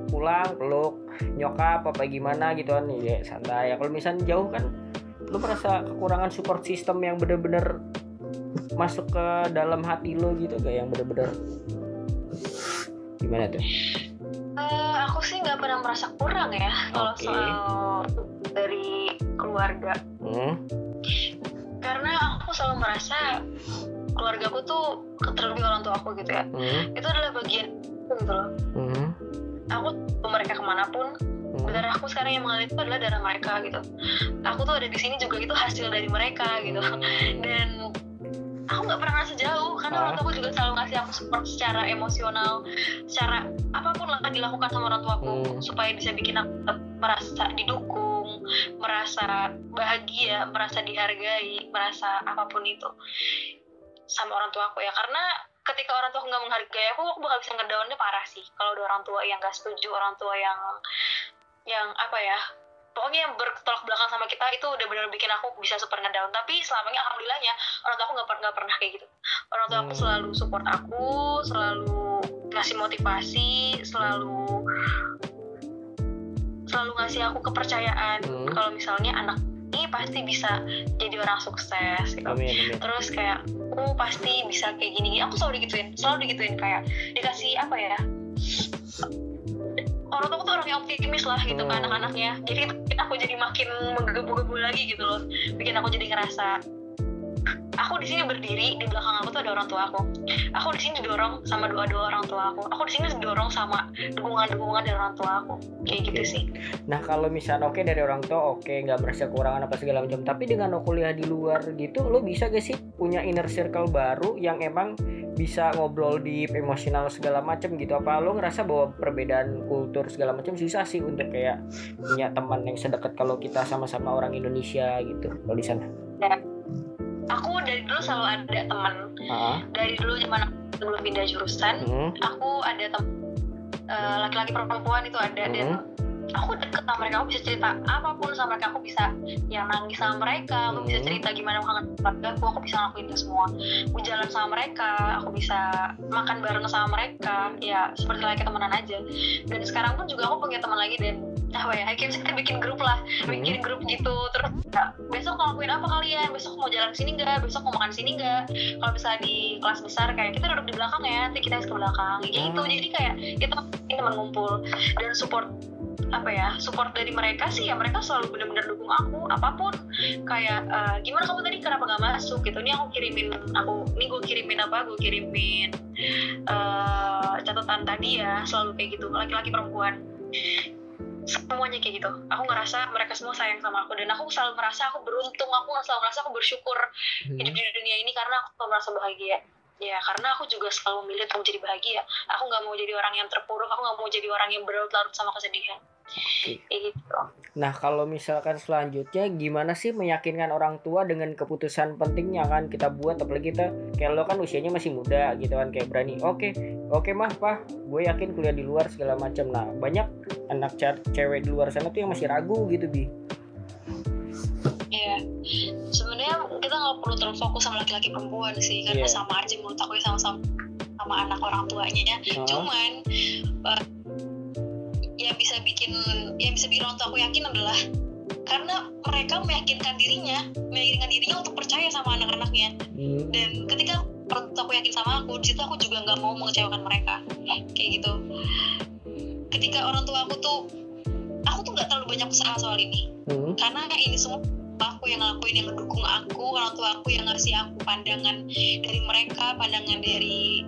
pulang peluk nyokap apa gimana gitu kan? Ya santai. Ya kalau misalnya jauh kan lo merasa kekurangan support system yang bener-bener masuk ke dalam hati lo gitu gak yang bener-bener gimana tuh Eh, aku sih nggak pernah merasa kurang ya kalau Oke. soal dari keluarga hmm? karena aku selalu merasa keluargaku tuh terlebih orang tua aku gitu ya Hmm? itu adalah bagian aku gitu loh Hmm? aku mereka ke mana pun Hmm? darah aku sekarang yang mengalir itu adalah darah mereka gitu aku tuh ada di sini juga itu hasil dari mereka gitu dan aku nggak pernah ngerasa jauh karena Ah. orang tua aku juga selalu aku support secara emosional secara apa pun lah dilakukan sama orang tua aku Hmm. supaya bisa bikin aku merasa didukung merasa bahagia merasa dihargai merasa apa pun itu sama orang tua aku ya karena ketika orang tua nggak menghargai aku aku bakal bisa ngedownnya parah sih kalau ada orang tua yang nggak setuju orang tua yang yang apa ya pokoknya yang bertolak belakang sama kita itu udah benar bikin aku bisa super ngedown. Tapi selama ini alhamdulillahnya orang tua aku nggak pernah pernah kayak gitu. Orang tua aku Hmm. selalu support aku selalu ngasih motivasi selalu selalu ngasih aku kepercayaan Hmm. kalau misalnya anak ini pasti bisa jadi orang sukses gitu. Amin amin. Terus kayak aku pasti bisa kayak gini aku selalu digituin selalu digituin. Kayak dikasih apa ya orang tua tuh orang yang optimis lah gitu ke Hmm. anak-anaknya jadi itu bikin aku jadi makin menggebu-gebu lagi gitu loh bikin aku jadi ngerasa aku di sini berdiri di belakang aku tuh ada orang tua aku. Aku di sini didorong sama doa-doa orang tua aku. Aku di sini didorong sama dukungan-dukungan dari orang tua aku. Kayak gitu Oke. sih. Nah kalau misalnya oke dari orang tua oke nggak merasa kekurangan apa segala macam tapi dengan lo kuliah di luar gitu lo bisa gak sih punya inner circle baru yang emang bisa ngobrol di emosional segala macam gitu? Apa lo ngerasa bahwa perbedaan kultur segala macam susah sih untuk kayak punya teman yang sedekat kalau kita sama-sama orang Indonesia gitu kalau di sana aku dari dulu selalu ada teman ah dari dulu zaman sebelum pindah jurusan hmm. aku ada tem eh, laki-laki perempuan itu ada dan Hmm. Aku deket sama mereka aku bisa cerita apa pun sama mereka. Aku bisa yang nangis sama mereka. Aku bisa Hmm. cerita gimana aku kangen keluarga aku. Aku bisa ngelakuin itu semua. Aku jalan sama mereka aku bisa makan bareng sama mereka. Ya seperti layaknya temenan aja. Dan sekarang pun juga aku punya teman lagi dan apa ya akhirnya kita bikin grup lah. Hmm. bikin grup gitu. Terus ya, besok ngelakuin apa kalian? Besok mau jalan sini nggak? Besok mau makan sini nggak? Kalau bisa di kelas besar kayak kita duduk di belakang ya nanti kita ke belakang. Kayak gitu. Hmm. jadi kayak kita teman ngumpul dan support apa ya support dari mereka sih ya mereka selalu benar-benar dukung aku apa pun. Kayak eh, gimana kamu tadi kenapa nggak masuk gitu? Ini aku kirimin aku ini gue kirimin apa? Gue kirimin eh, catatan tadi ya selalu kayak gitu laki-laki perempuan. Semuanya kayak gitu. Aku ngerasa mereka semua sayang sama aku dan aku selalu merasa aku beruntung aku selalu merasa aku bersyukur hidup di dunia ini karena aku selalu merasa bahagia. Ya karena aku juga selalu memilih untuk menjadi bahagia. Aku nggak mau jadi orang yang terpuruk aku nggak mau jadi orang yang berlarut-larut sama kesedihan gitu Nah kalau misalkan selanjutnya gimana sih meyakinkan orang tua dengan keputusan pentingnya kan kita buat apalagi kita kayak lo kan usianya masih muda gitu kan kayak berani oke oke mah pah gue yakin kuliah di luar segala macam nah banyak anak ce- cewek di luar sana tuh yang masih ragu gitu bi Iya, sebenarnya kita nggak perlu terlalu fokus sama laki-laki perempuan sih, karena Iya. sama aja menurut aku ya sama-sama sama anak orang tuanya. Ah. Cuman eh, yang bisa bikin yang bisa bikin orang tua aku yakin adalah karena mereka meyakinkan dirinya, meyakinkan dirinya untuk percaya sama anak-anaknya. Hmm, Dan ketika orang tua aku yakin sama aku, di situ aku juga nggak mau mengecewakan mereka, kayak gitu. Ketika orang tua aku tuh, aku tuh nggak terlalu banyak usaha soal ini hmm, karena ini semua aku yang ngelakuin yang ngedukung aku orang tua aku yang ngasih aku pandangan dari mereka pandangan dari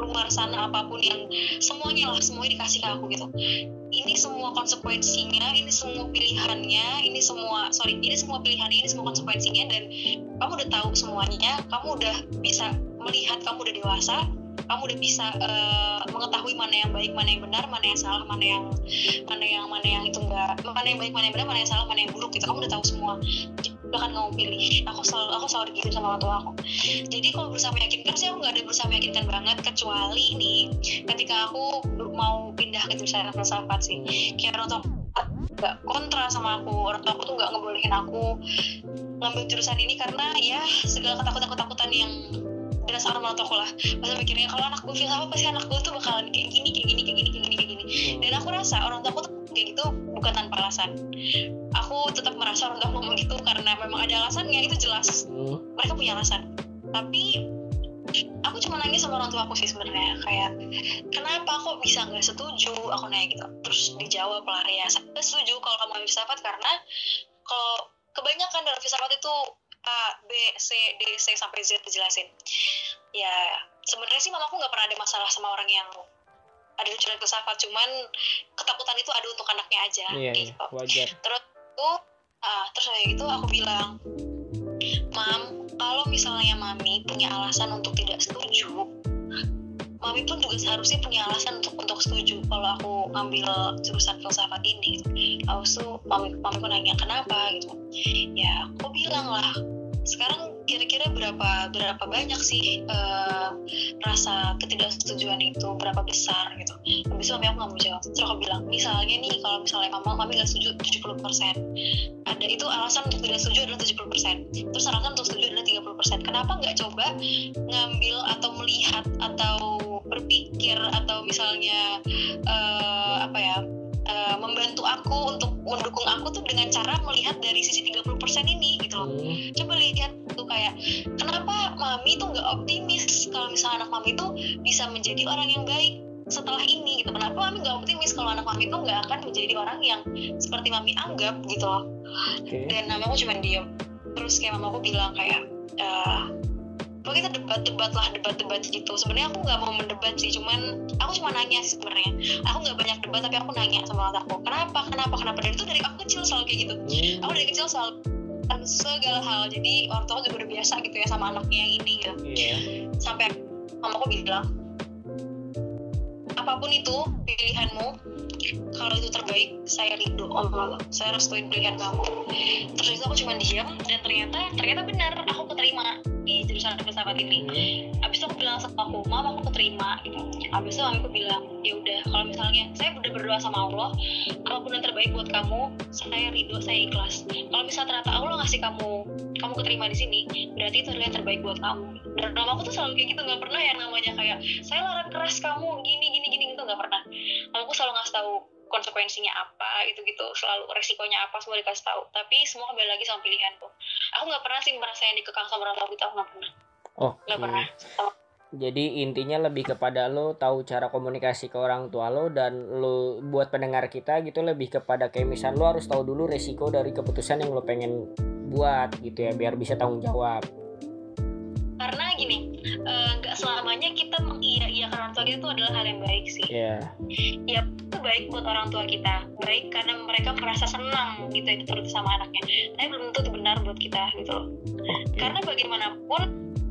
luar sana apa pun yang semuanya lah semuanya dikasih ke aku gitu. Ini semua konsekuensinya ini semua pilihannya ini semua sorry ini semua pilihannya ini semua konsekuensinya dan kamu udah tahu semuanya kamu udah bisa melihat kamu udah dewasa kamu udah bisa eh, mengetahui mana yang baik mana yang benar mana yang salah mana yang mana yang mana yang itu enggak mana yang baik mana yang benar mana yang salah mana yang buruk gitu. Kamu udah tahu semua bahkan kamu pilih. Aku selalu aku selalu gitu sama orang tua aku. Jadi kalau berusaha meyakinkan sih aku nggak ada berusaha meyakinkan banget kecuali nih ketika aku mau pindah ke jurusan filsafat sih. Kayak orang tua nggak kontra sama aku orang tua aku tuh nggak ngebolehin aku ngambil jurusan ini karena ya segala ketakutan ketakutan yang dirasakan orang tua aku lah. Masa mikirnya kalau anak gue filsafat pasti anak gue tuh bakalan kayak gini kayak gini kayak gini kayak gini kayak gini. Dan aku rasa orang tua aku tuh kayak gitu bukan tanpa alasan. Aku tetap merasa orang tua ngomong gitu karena memang ada alasannya itu jelas. Mereka punya alasan. Tapi aku cuma nangis sama orang tua aku sih sebenarnya. Kayak kenapa kok bisa nggak setuju? Aku nanya gitu. Terus dijawab lah ya saya setuju kalau kamu ambil filsafat karena kalau kebanyakan dalam filsafat itu A, B, C, D, C sampai Z dijelasin. Ya, sebenarnya sih mamaku nggak pernah ada masalah sama orang yang ada jurusan filsafat, cuman ketakutan itu ada untuk anaknya aja. Iya, gitu. iya, wajar. Terus tuh, ah, terus kayak gitu aku bilang, Mam, kalau misalnya mami punya alasan untuk tidak setuju, mami pun juga seharusnya punya alasan untuk untuk setuju kalau aku ngambil jurusan filsafat ini Aku tuh mami mami pun nanya kenapa gitu ya aku bilang lah sekarang kira-kira berapa berapa banyak sih uh, rasa ketidaksetujuan itu? Berapa besar gitu? Habis itu aku nggak mau jawab. Terus aku bilang misalnya nih kalau misalnya mama mami nggak setuju 70% ada itu alasan untuk tidak setuju adalah 70% terus alasan untuk setuju adalah 30% kenapa nggak coba ngambil atau melihat atau berpikir atau misalnya uh, apa ya uh, membantu aku untuk mendukung aku tuh dengan cara melihat dari sisi 30% ini gitu loh. Hmm. Coba lihat tuh kayak kenapa mami tuh nggak optimis kalau misalnya anak mami tuh bisa menjadi orang yang baik setelah ini gitu. Kenapa mami nggak optimis kalau anak mami tuh nggak akan menjadi orang yang seperti mami anggap gitu loh. Okay. Dan aku cuma diem. Terus kayak mamaku bilang kayak uh, pokoknya kita debat-debat lah debat-debat gitu. Sebenarnya aku nggak mau mendebat sih cuman aku cuma nanya sih sebenarnya. Aku nggak banyak debat tapi aku nanya sama aku kenapa kenapa kenapa? Dan itu dari aku kecil selalu kayak gitu. Hmm. aku dari kecil selalu segala hal. Jadi orang tua juga udah biasa gitu ya sama anaknya yang ini gitu. Yeah. sampai mamaku bilang apa pun itu pilihanmu kalau itu terbaik saya rindu om Allah. Saya restuin pilihan kamu. Terus itu aku cuma diam dan ternyata ternyata benar aku keterima di jurusan filsafat ini. Abis itu aku bilang sama aku mama aku keterima gitu. Abis itu aku bilang ya udah kalau misalnya saya udah berdoa sama Allah apa pun yang terbaik buat kamu saya ridho saya ikhlas. Kalau misalnya ternyata Allah ngasih kamu kamu keterima di sini berarti itu adalah yang terbaik buat kamu. Dan aku tuh selalu kayak gitu nggak pernah yang namanya kayak saya larang keras kamu gini gini gini gitu nggak pernah. Aku selalu ngasih tahu konsekuensinya apa gitu gitu selalu resikonya apa semua dikasih tahu. Tapi semua kembali lagi sama pilihanku. Aku nggak pernah sih merasa yang dikekang sama orang tua aku nggak pernah. Oh nggak pernah. Jadi intinya lebih kepada lo tahu cara komunikasi ke orang tua lo dan lo buat pendengar kita gitu lebih kepada kayak misal lo harus tahu dulu resiko dari keputusan yang lo pengen buat gitu ya biar bisa tanggung jawab. Karena gini eh, nggak uh, selamanya kita mengiya-iyakan orang tua kita itu adalah hal yang baik sih. Yeah. ya itu baik buat orang tua kita. Baik karena mereka merasa senang gitu itu terus sama anaknya. Tapi belum tentu itu benar buat kita gitu. Loh okay. karena bagaimanapun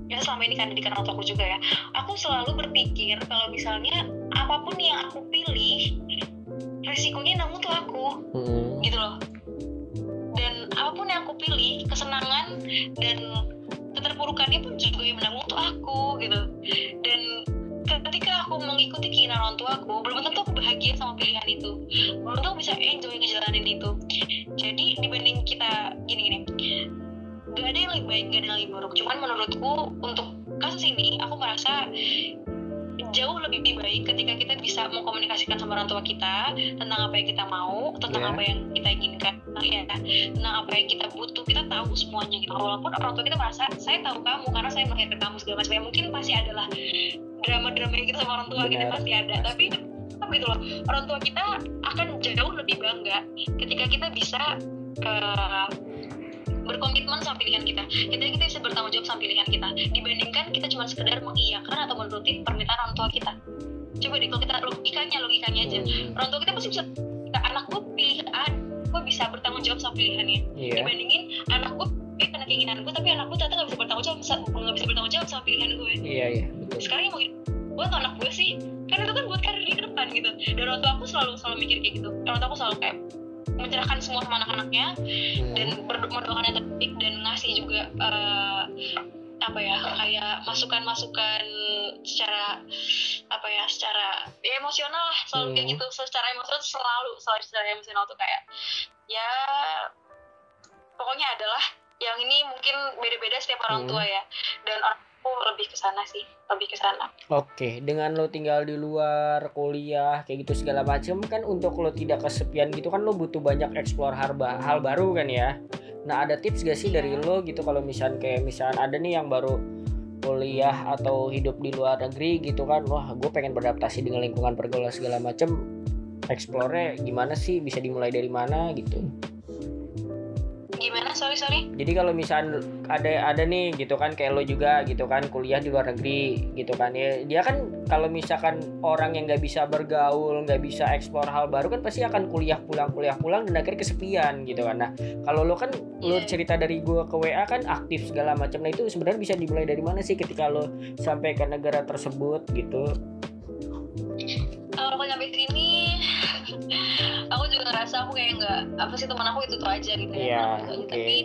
ya selama ini kan didikan orang tuaku juga ya aku selalu berpikir kalau misalnya apa pun yang aku pilih resikonya nanggung tuh aku. Hmm. gitu loh aku pilih kesenangan dan keterpurukannya pun juga yang menanggung untuk aku gitu. Dan ketika aku mengikuti keinginan orang tua aku belum tentu aku bahagia sama pilihan itu. Belum tentu bisa enjoy ngejalanin itu. Jadi dibanding kita gini-gini gak ada yang lebih baik gak ada yang lebih buruk. Cuman menurutku untuk kasus ini aku merasa jauh lebih baik ketika kita bisa mengkomunikasikan sama orang tua kita tentang apa yang kita mau, tentang yeah. apa yang kita inginkan, ya, tentang apa yang kita butuh. Kita tahu semuanya gitu. Walaupun orang tua kita merasa saya tahu kamu karena saya melahirkan kamu segala macam. Ya, mungkin pasti adalah drama-drama yang kita sama orang tua kita pasti ada. Tapi tapi gitu loh, orang tua kita akan jauh lebih bangga ketika kita bisa uh, berkomitmen sama pilihan kita. Kita kita bisa bertanggung jawab sama pilihan kita dibandingkan kita cuma sekedar mengiyakan atau menuruti permintaan orang tua kita. Coba deh kalau kita logikanya logikanya aja. Orang tua kita pasti bisa kita anak gue pilih A gue bisa bertanggung jawab sama pilihannya. Yeah. dibandingin anak gue karena keinginan gue tapi anak gue ternyata nggak bisa bertanggung jawab nggak bisa bertanggung jawab sama pilihan gue. Iya yeah, iya yeah, sekarang yang mau buat anak gue sih karena itu kan buat karir di depan gitu. Dan orang tua aku selalu selalu mikir kayak gitu. Orang tua aku selalu kayak menyerahkan semua sama anak-anaknya Hmm. dan mendoakan yang terbaik dan ngasih juga eh, apa ya kayak masukan-masukan secara apa ya secara ya emosional lah selalu kayak Hmm. gitu secara emosional selalu selalu secara emosional tuh kayak ya pokoknya adalah yang ini mungkin beda-beda setiap orang Hmm. tua ya dan orang aku lebih ke sana sih lebih ke sana Oke, dengan lo tinggal di luar kuliah kayak gitu segala macam kan untuk lo tidak kesepian gitu kan lo butuh banyak explore hal, hal baru kan ya. Nah ada tips gak sih dari lo gitu kalau misal kayak misal ada nih yang baru kuliah atau hidup di luar negeri gitu kan, wah gue pengen beradaptasi dengan lingkungan pergaulan segala macam. Explore gimana sih bisa dimulai dari mana gitu. Sorry sorry. Jadi kalau misal ada ada nih gitu kan kayak lo juga gitu kan kuliah di luar negeri gitu kan. Ya dia kan kalau misalkan orang yang nggak bisa bergaul nggak bisa eksplor hal baru kan pasti akan kuliah pulang kuliah pulang dan akhirnya kesepian gitu kan. Nah kalau lo kan lo Iya. cerita dari gua ke WA kan aktif segala macam. Nah itu sebenarnya bisa dimulai dari mana sih ketika lo sampai ke negara tersebut gitu? Kalau nyampe sini ngerasa aku kayak nggak apa sih teman aku itu tuh aja gitu ya iya aku aja. tapi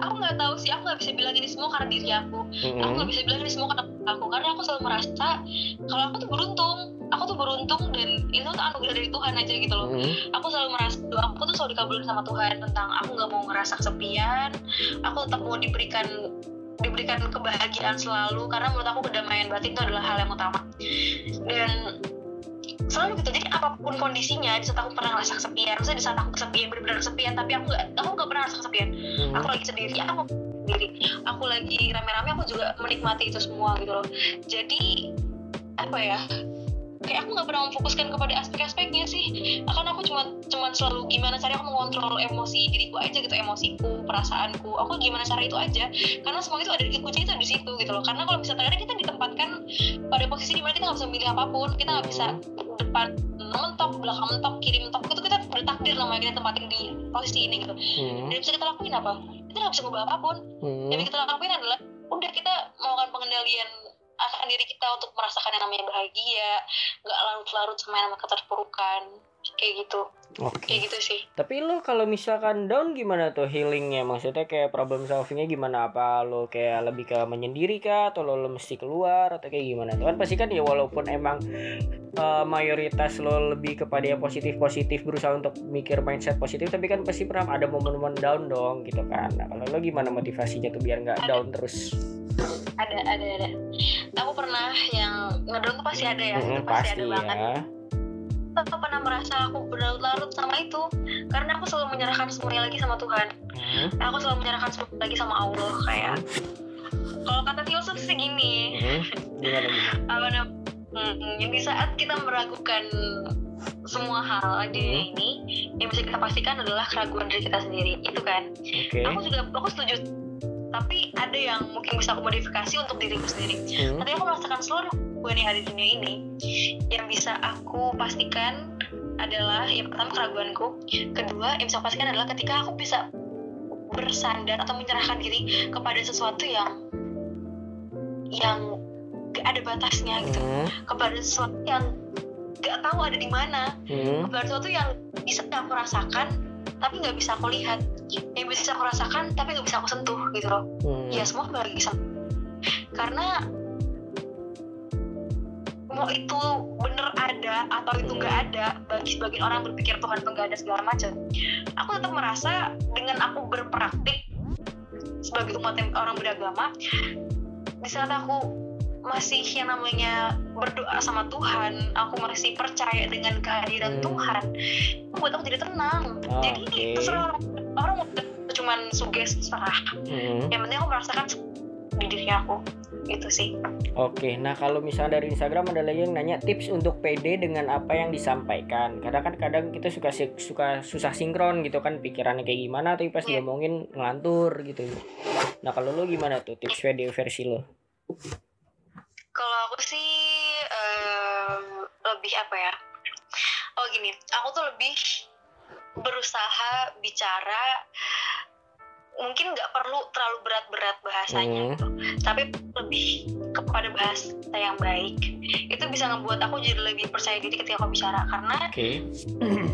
aku nggak tahu sih aku nggak bisa bilang ini semua karena diri aku aku Mm-mm. nggak bisa bilang ini semua karena aku karena aku selalu merasa kalau aku tuh beruntung aku tuh beruntung dan itu tuh anugerah dari Tuhan aja gitu loh Mm-mm. aku selalu merasa doa aku tuh selalu dikabulin sama Tuhan tentang aku nggak mau ngerasa kesepian aku tetap mau diberikan diberikan kebahagiaan selalu karena menurut aku kedamaian batin itu adalah hal yang utama dan selalu gitu. Jadi apa pun kondisinya di saat aku pernah ngerasa kesepian maksudnya di saat aku kesepian benar-benar kesepian tapi aku nggak aku nggak pernah ngerasa kesepian. Mm-mm. aku lagi sendiri aku sendiri. Aku lagi rame-rame aku juga menikmati itu semua gitu loh. Jadi apa ya kayak aku nggak pernah memfokuskan kepada aspek-aspeknya sih. Akan aku cuma cuma selalu gimana cara aku mengontrol emosi diriku aja gitu emosiku perasaanku. Aku gimana cara itu aja. Karena semua itu ada di kunci itu di situ gitu loh. Karena kalau misalnya kadang kita ditempatkan pada posisi di mana kita nggak bisa memilih apa pun kita nggak bisa depan mentok belakang mentok kiri mentok itu kita udah takdir namanya kita tempatin di posisi ini gitu. Mm-mm. dan bisa kita lakuin apa? Kita nggak bisa ngubah apa pun. Mm-mm. yang kita lakuin adalah udah kita melakukan pengendalian akan diri kita untuk merasakan yang namanya bahagia nggak larut-larut sama yang namanya keterpurukan kayak gitu Oke. kayak gitu sih Tapi lo kalau misalkan down gimana tuh healingnya? Maksudnya kayak problem solvingnya gimana? Apa lo kayak lebih ke menyendiri kah? Atau lo, lo mesti keluar? Atau kayak gimana? Tuh kan pasti kan ya walaupun emang eh, mayoritas lo lebih kepada yang positif-positif berusaha untuk mikir mindset positif Tapi kan pasti pernah ada momen-momen down dong gitu kan Nah kalau lo gimana motivasinya tuh biar nggak down terus? ada ada ada aku pernah yang ngedown tuh pasti ada ya Mm-mm, itu pasti, pasti ada banget. ya. Aku pernah merasa aku berlarut-larut sama itu karena aku selalu menyerahkan semuanya lagi sama Tuhan. Hmm, aku selalu menyerahkan semuanya lagi sama Allah kayak kalau kata filosof sih gini. Hmm. Apa namanya hmm, di saat kita meragukan semua hal di dunia Hmm. ini yang bisa kita pastikan adalah keraguan diri kita sendiri itu kan. Oke. Aku juga aku setuju tapi ada yang mungkin bisa aku modifikasi untuk diriku sendiri. Hmm, tapi aku merasakan seluruh yang ada di dunia ini yang bisa aku pastikan adalah yang pertama keraguanku kedua yang bisa aku pastikan adalah ketika aku bisa bersandar atau menyerahkan diri kepada sesuatu yang yang gak ada batasnya gitu. Hmm, kepada sesuatu yang gak tahu ada di mana. Hmm. kepada sesuatu yang bisa aku rasakan tapi nggak bisa aku lihat. Yang bisa aku rasakan tapi nggak bisa aku sentuh gitu loh. Hmm. ya semua bagi sama. Karena mau itu bener ada atau itu nggak ada bagi sebagian orang berpikir Tuhan itu nggak ada segala macam aku tetap merasa dengan aku berpraktik sebagai umat yang orang beragama di saat aku masih yang namanya berdoa sama Tuhan aku masih percaya dengan kehadiran Hmm. Tuhan buat aku jadi tenang Oh, jadi oke. terserah orang mau cuman suges serah Hmm. yang penting aku merasakan di diri aku itu sih Oke, nah kalau misalnya dari Instagram ada lagi yang nanya tips untuk PD dengan apa yang disampaikan. Kadang kan kadang kita suka suka susah sinkron gitu kan pikirannya kayak gimana tapi pas Iya. diomongin ngelantur gitu. Nah kalau lo gimana tuh tips PD versi lo? Kalau aku sih em, lebih apa ya? Oh gini. Aku tuh lebih berusaha bicara mungkin nggak perlu terlalu berat-berat bahasanya Hmm. gitu. Tapi lebih kepada bahasa yang baik. Itu bisa ngebuat aku jadi lebih percaya diri ketika aku bicara. Karena Oke.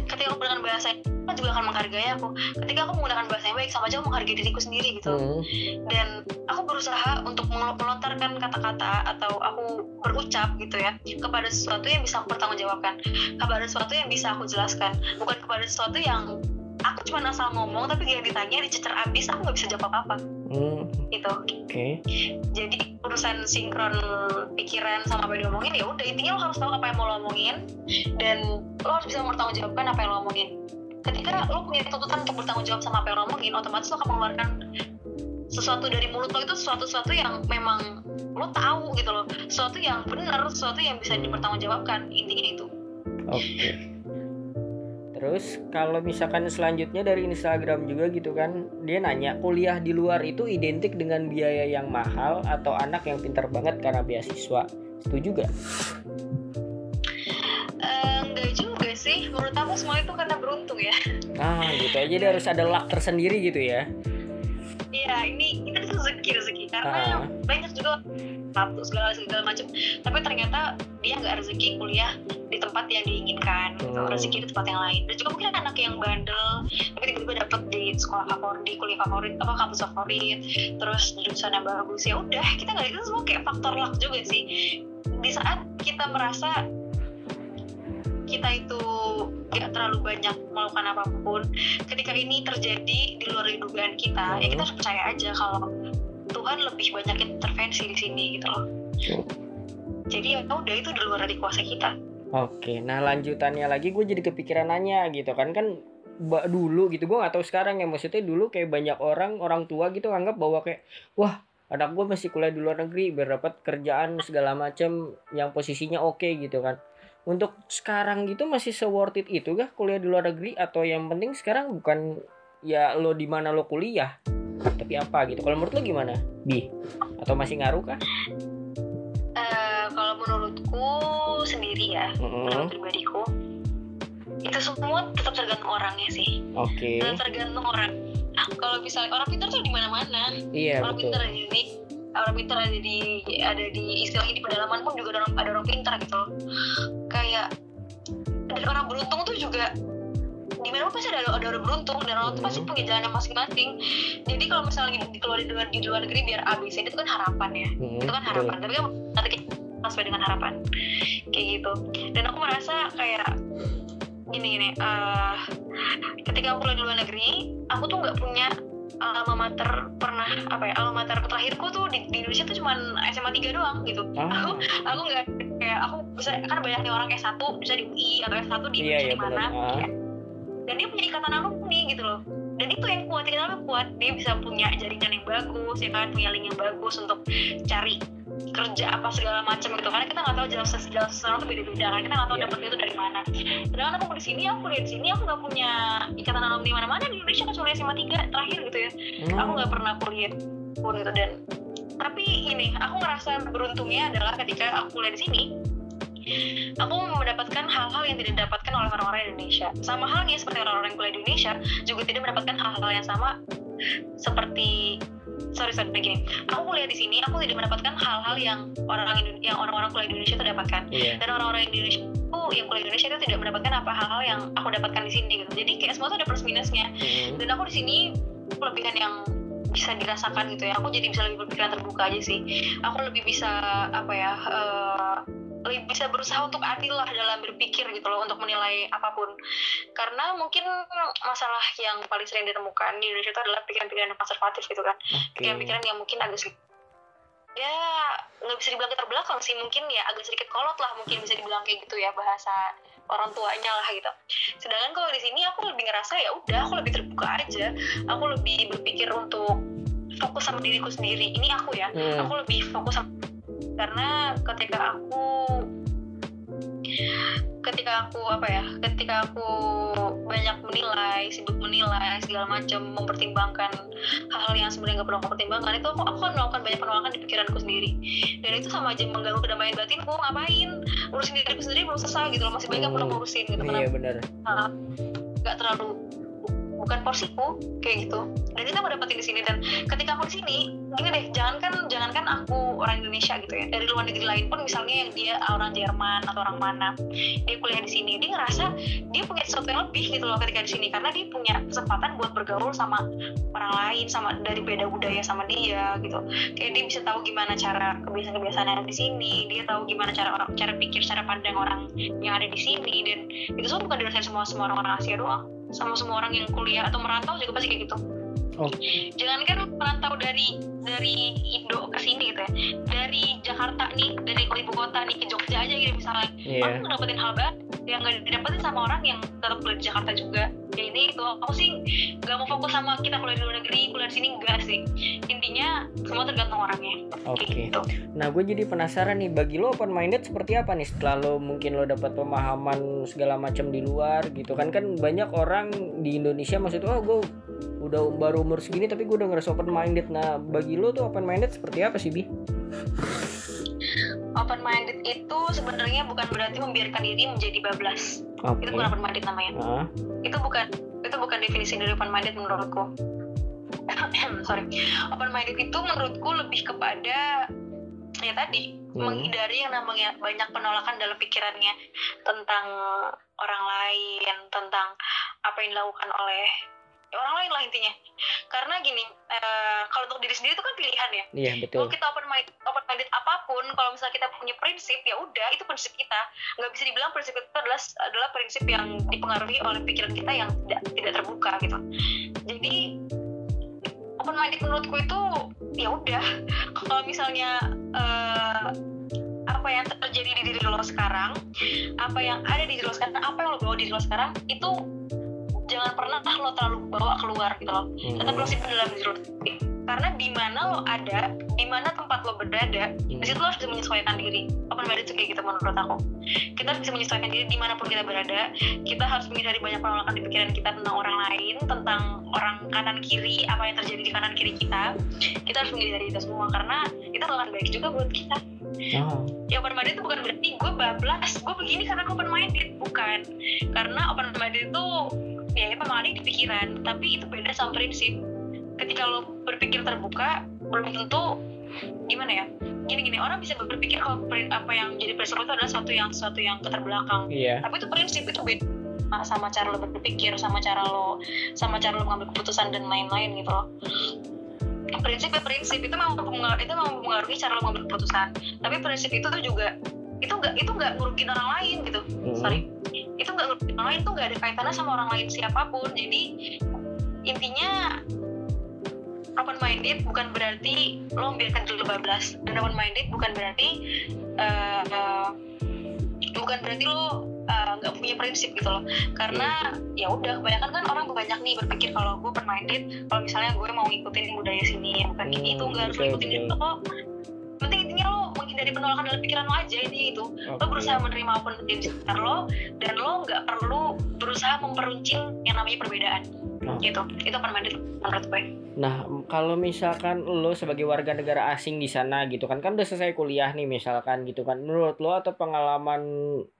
ketika aku menggunakan bahasa aku juga akan menghargai aku. Ketika aku menggunakan bahasa yang baik sama aja aku menghargai diriku sendiri gitu. Hmm. dan aku berusaha untuk mel- melontarkan kata-kata atau aku berucap gitu ya kepada sesuatu yang bisa aku pertanggungjawabkan. Kepada sesuatu yang bisa aku jelaskan. Bukan kepada sesuatu yang aku cuma asal ngomong tapi yang ditanya dicecer abis aku nggak bisa jawab apa-apa Hmm. gitu Oke. jadi urusan sinkron pikiran sama apa yang diomongin ya udah intinya lo harus tahu apa yang mau lo omongin dan lo harus bisa mempertanggungjawabkan apa yang lo omongin ketika lo punya tuntutan untuk bertanggung jawab sama apa yang lo omongin otomatis lo akan mengeluarkan sesuatu dari mulut lo itu sesuatu sesuatu yang memang lo tahu gitu loh sesuatu yang benar sesuatu yang bisa dipertanggungjawabkan intinya itu Oke. Terus kalau misalkan selanjutnya dari Instagram juga gitu kan, dia nanya kuliah di luar itu identik dengan biaya yang mahal atau anak yang pintar banget karena beasiswa. Setuju gak? Eh, enggak juga sih menurut aku semua itu karena beruntung ya Ah gitu aja dia harus ada luck tersendiri gitu ya. Iya, ini tuh rezeki rezeki karena Ah. banyak juga satu segala segala macam. Tapi ternyata dia nggak rezeki kuliah di tempat yang diinginkan, gitu. Hmm. rezeki di tempat yang lain. Dan juga mungkin anak yang bandel, tapi tiba-tiba dapet di sekolah favorit, di kuliah favorit, apa kampus favorit, terus jurusan yang bagus ya udah kita nggak itu semua kayak faktor luck juga sih. Di saat kita merasa kita itu tidak terlalu banyak melakukan apa pun ketika ini terjadi di luar dugaan kita ya kita harus percaya aja kalau Tuhan lebih banyak intervensi di sini gitu loh. Jadi ya udah itu di luar dari kuasa kita. Oke, nah lanjutannya lagi gue jadi kepikiran nanya gitu kan. Kan dulu gitu gue nggak tahu sekarang ya. Maksudnya dulu kayak banyak orang orang tua gitu anggap bahwa kayak wah anak gue masih kuliah di luar negeri biar dapat kerjaan segala macam yang posisinya oke gitu kan. Untuk sekarang gitu masih se worth it itu kah kuliah di luar negeri? Atau yang penting sekarang bukan ya lo di mana lo kuliah tapi apa gitu. Kalau menurut lo gimana bi? Atau masih ngaruh kah? Eh, kalau menurutku sendiri ya Mm-mm. menurut pribadiku itu semua tetap tergantung orangnya sih. Oke. Tetap tergantung orang. Kalau misalnya orang pintar tuh di mana-mana. Iya orang betul. pintar ada di orang pintar ada di ada di istilahnya di pedalaman pun juga ada orang ada orang pintar gitu. Kayak dan orang beruntung tuh juga di mana pasti ada ada orang beruntung dan orang tuh pasti Hmm. punya jalannya masing-masing. Jadi kalau misalnya di keluar di luar di luar negeri biar ABC itu kan harapan ya. Mm-mm, itu kan betul. harapan. Tapi kan nanti kita sesuai dengan harapan. Kayak gitu. Dan aku merasa kayak gini gini eh, ketika aku kuliah di luar negeri aku tuh nggak punya alma mater pernah apa ya alma mater terakhirku tuh di, di Indonesia tuh cuman SMA 3 doang gitu. Ah, aku nggak kayak aku bisa kan banyak nih orang S1 bisa di UI atau S1 di Iya, Indonesia iya, di mana. Benar. Dan dia punya ikatan alumni gitu loh. Dan itu yang kuat ikatan alumni kuat. Dia bisa punya jaringan yang bagus ya kan? Punya link yang bagus untuk cari kerja apa segala macam gitu. Karena kita nggak tahu jalan jalan seseorang tuh beda-beda kan? Kita nggak tahu Iya. dapetnya itu dari mana. Sedangkan aku di sini aku kuliah di sini aku nggak punya ikatan alumni mana-mana. Di Indonesia kecuali SMA 3 terakhir gitu ya. Hmm. aku nggak pernah kuliah pun gitu. Dan tapi ini aku ngerasa beruntungnya adalah ketika aku kuliah di sini aku mendapatkan hal-hal yang tidak didapatkan oleh orang-orang Indonesia. Sama halnya seperti orang-orang kuliah di Indonesia juga tidak mendapatkan hal-hal yang sama seperti sorry sorry gini. Aku kuliah di sini aku tidak mendapatkan hal-hal yang orang Indo- yang orang-orang kuliah di Indonesia itu dapatkan Iya. dan orang-orang Indonesia itu yang kuliah di Indonesia itu tidak mendapatkan apa hal-hal yang aku dapatkan di sini gitu. Jadi kayak semua tuh ada plus minusnya. Mm-mm. dan aku di sini kelebihan yang bisa dirasakan gitu ya. Aku jadi bisa lebih berpikiran terbuka aja sih. Aku lebih bisa apa ya lebih bisa berusaha untuk adil lah dalam berpikir gitu loh untuk menilai apa pun. Karena mungkin masalah yang paling sering ditemukan di Indonesia itu adalah pikiran-pikiran yang konservatif gitu kan. Pikiran-pikiran yang mungkin agak sedikit ya nggak bisa dibilang terbelakang sih mungkin ya agak sedikit kolot lah mungkin bisa dibilang kayak gitu ya bahasa orang tuanya lah gitu. Sedangkan kalau di sini aku lebih ngerasa ya udah aku lebih terbuka aja. Aku lebih berpikir untuk fokus sama diriku sendiri. Ini aku ya Hmm. aku lebih fokus sama karena ketika aku ketika aku apa ya ketika aku banyak menilai sibuk menilai segala macam mempertimbangkan hal-hal yang sebenarnya nggak perlu aku pertimbangkan itu aku, aku akan melakukan banyak penolakan di pikiranku sendiri. Dan itu sama aja mengganggu kedamaian batinku ngapain? Urusin diriku sendiri belum selesai gitu loh masih banyak yang perlu ngurusin gitu Iya kenapa benar. nggak terlalu bukan porsiku kayak gitu. Dan itu aku dapetin di sini. Dan ketika aku di sini gini deh jangankan jangankan aku orang Indonesia gitu ya. Dari luar negeri lain pun misalnya yang dia orang Jerman atau orang mana dia kuliah di sini dia ngerasa dia punya sesuatu yang lebih gitu loh ketika di sini. Karena dia punya kesempatan buat bergaul sama orang lain sama dari beda budaya sama dia gitu. Kayak dia bisa tahu gimana cara kebiasaan-kebiasaan yang di sini dia tahu gimana cara orang cara pikir cara pandang orang yang ada di sini. Dan itu semua bukan dirasain semua semua orang-orang Asia doang sama semua orang yang kuliah atau merantau juga pasti kayak gitu Oh. Jangankan merantau dari dari Indo ke sini gitu ya. Dari Jakarta nih, dari ibu kota nih ke Jogja aja gitu misalnya. Iya. Aku dapetin hal baru yang gak didapetin sama orang yang tetap kuliah di Jakarta juga. Ya ini itu aku sih gak mau fokus sama kita kuliah di luar negeri, kuliah di sini enggak sih. Intinya semua tergantung orangnya. Oke. Gitu. Nah, gue jadi penasaran nih, bagi lo open minded seperti apa nih setelah lo mungkin lo dapat pemahaman segala macam di luar gitu kan kan banyak orang di Indonesia maksudnya oh gue udah baru umur segini tapi gue udah ngerasa open minded. Nah, bagi lo tuh open minded seperti apa sih bi? Open minded itu sebenarnya bukan berarti membiarkan diri menjadi bablas. Oke. Itu bukan open minded namanya. Nah, itu bukan itu bukan definisi dari open minded menurutku sorry open minded itu menurutku lebih kepada ya tadi Hmm. menghindari yang namanya banyak penolakan dalam pikirannya tentang orang lain tentang apa yang dilakukan oleh orang lain lah intinya karena gini eh, kalau untuk diri sendiri itu kan pilihan ya iya kalau betul. kita open minded, open minded apa pun, kalau misalnya kita punya prinsip, ya udah itu prinsip kita. Nggak bisa dibilang prinsip itu adalah adalah prinsip yang dipengaruhi oleh pikiran kita yang tidak tidak terbuka gitu. Jadi open minded menurutku itu ya udah kalau misalnya eh, apa yang terjadi di diri lo sekarang, apa yang ada di diri lo sekarang, apa yang lo bawa di diri lo sekarang itu jangan pernah lo terlalu bawa keluar gitu loh. Tetap Hmm. lo simpan dalam diri lo karena di mana lo ada di mana tempat lo berada di situ lo harus bisa menyesuaikan diri. Open minded itu kayak gitu menurut aku. Kita harus bisa menyesuaikan diri di mana pun kita berada. Kita harus menghindari banyak penolakan di pikiran kita tentang orang lain tentang orang kanan kiri apa yang terjadi di kanan kiri kita. Kita harus menghindari itu semua karena itu akan baik juga buat kita. Oh. ya open minded itu bukan berarti gue bablas gue begini karena gue open minded. Bukan. Karena open minded itu ya memang ada di pikiran tapi itu beda sama prinsip. Ketika lo berpikir terbuka belum tentu gimana ya? Gini gini orang bisa berpikir kalau apa yang jadi prinsip itu adalah sesuatu yang sesuatu yang keterbelakang. Iya. tapi itu prinsip itu beda sama cara lo berpikir sama cara lo sama cara lo mengambil keputusan dan lain-lain gitu loh. Prinsip ya prinsip itu memang itu memang mempengaruhi cara lo mengambil keputusan. Tapi prinsip itu tuh juga itu nggak itu nggak ngerugiin orang lain gitu. Hmm. sorry. Itu nggak ngerugiin orang lain tuh nggak ada kaitannya sama orang lain siapa pun. Jadi intinya open minded bukan berarti lo membiarkan diri lo bablas. Dan open minded bukan berarti eh, eh, bukan berarti lo eh, nggak punya prinsip gitu loh. Karena ya udah kebanyakan kan orang banyak nih berpikir kalau gue open minded kalau misalnya gue mau ngikutin budaya sini bukan Hmm, itu nggak harus ngikutin itu kok. Penting intinya lo menghindari penolakan dalam pikiran lo aja ini itu lo Oke. berusaha menerima apa yang di sekitar lo dan lo nggak perlu berusaha memperuncing yang namanya perbedaan Oh. gitu itu minded menurut gue Nah, kalau misalkan lo sebagai warga negara asing di sana gitu kan, kan udah selesai kuliah nih misalkan gitu kan. Menurut lo atau pengalaman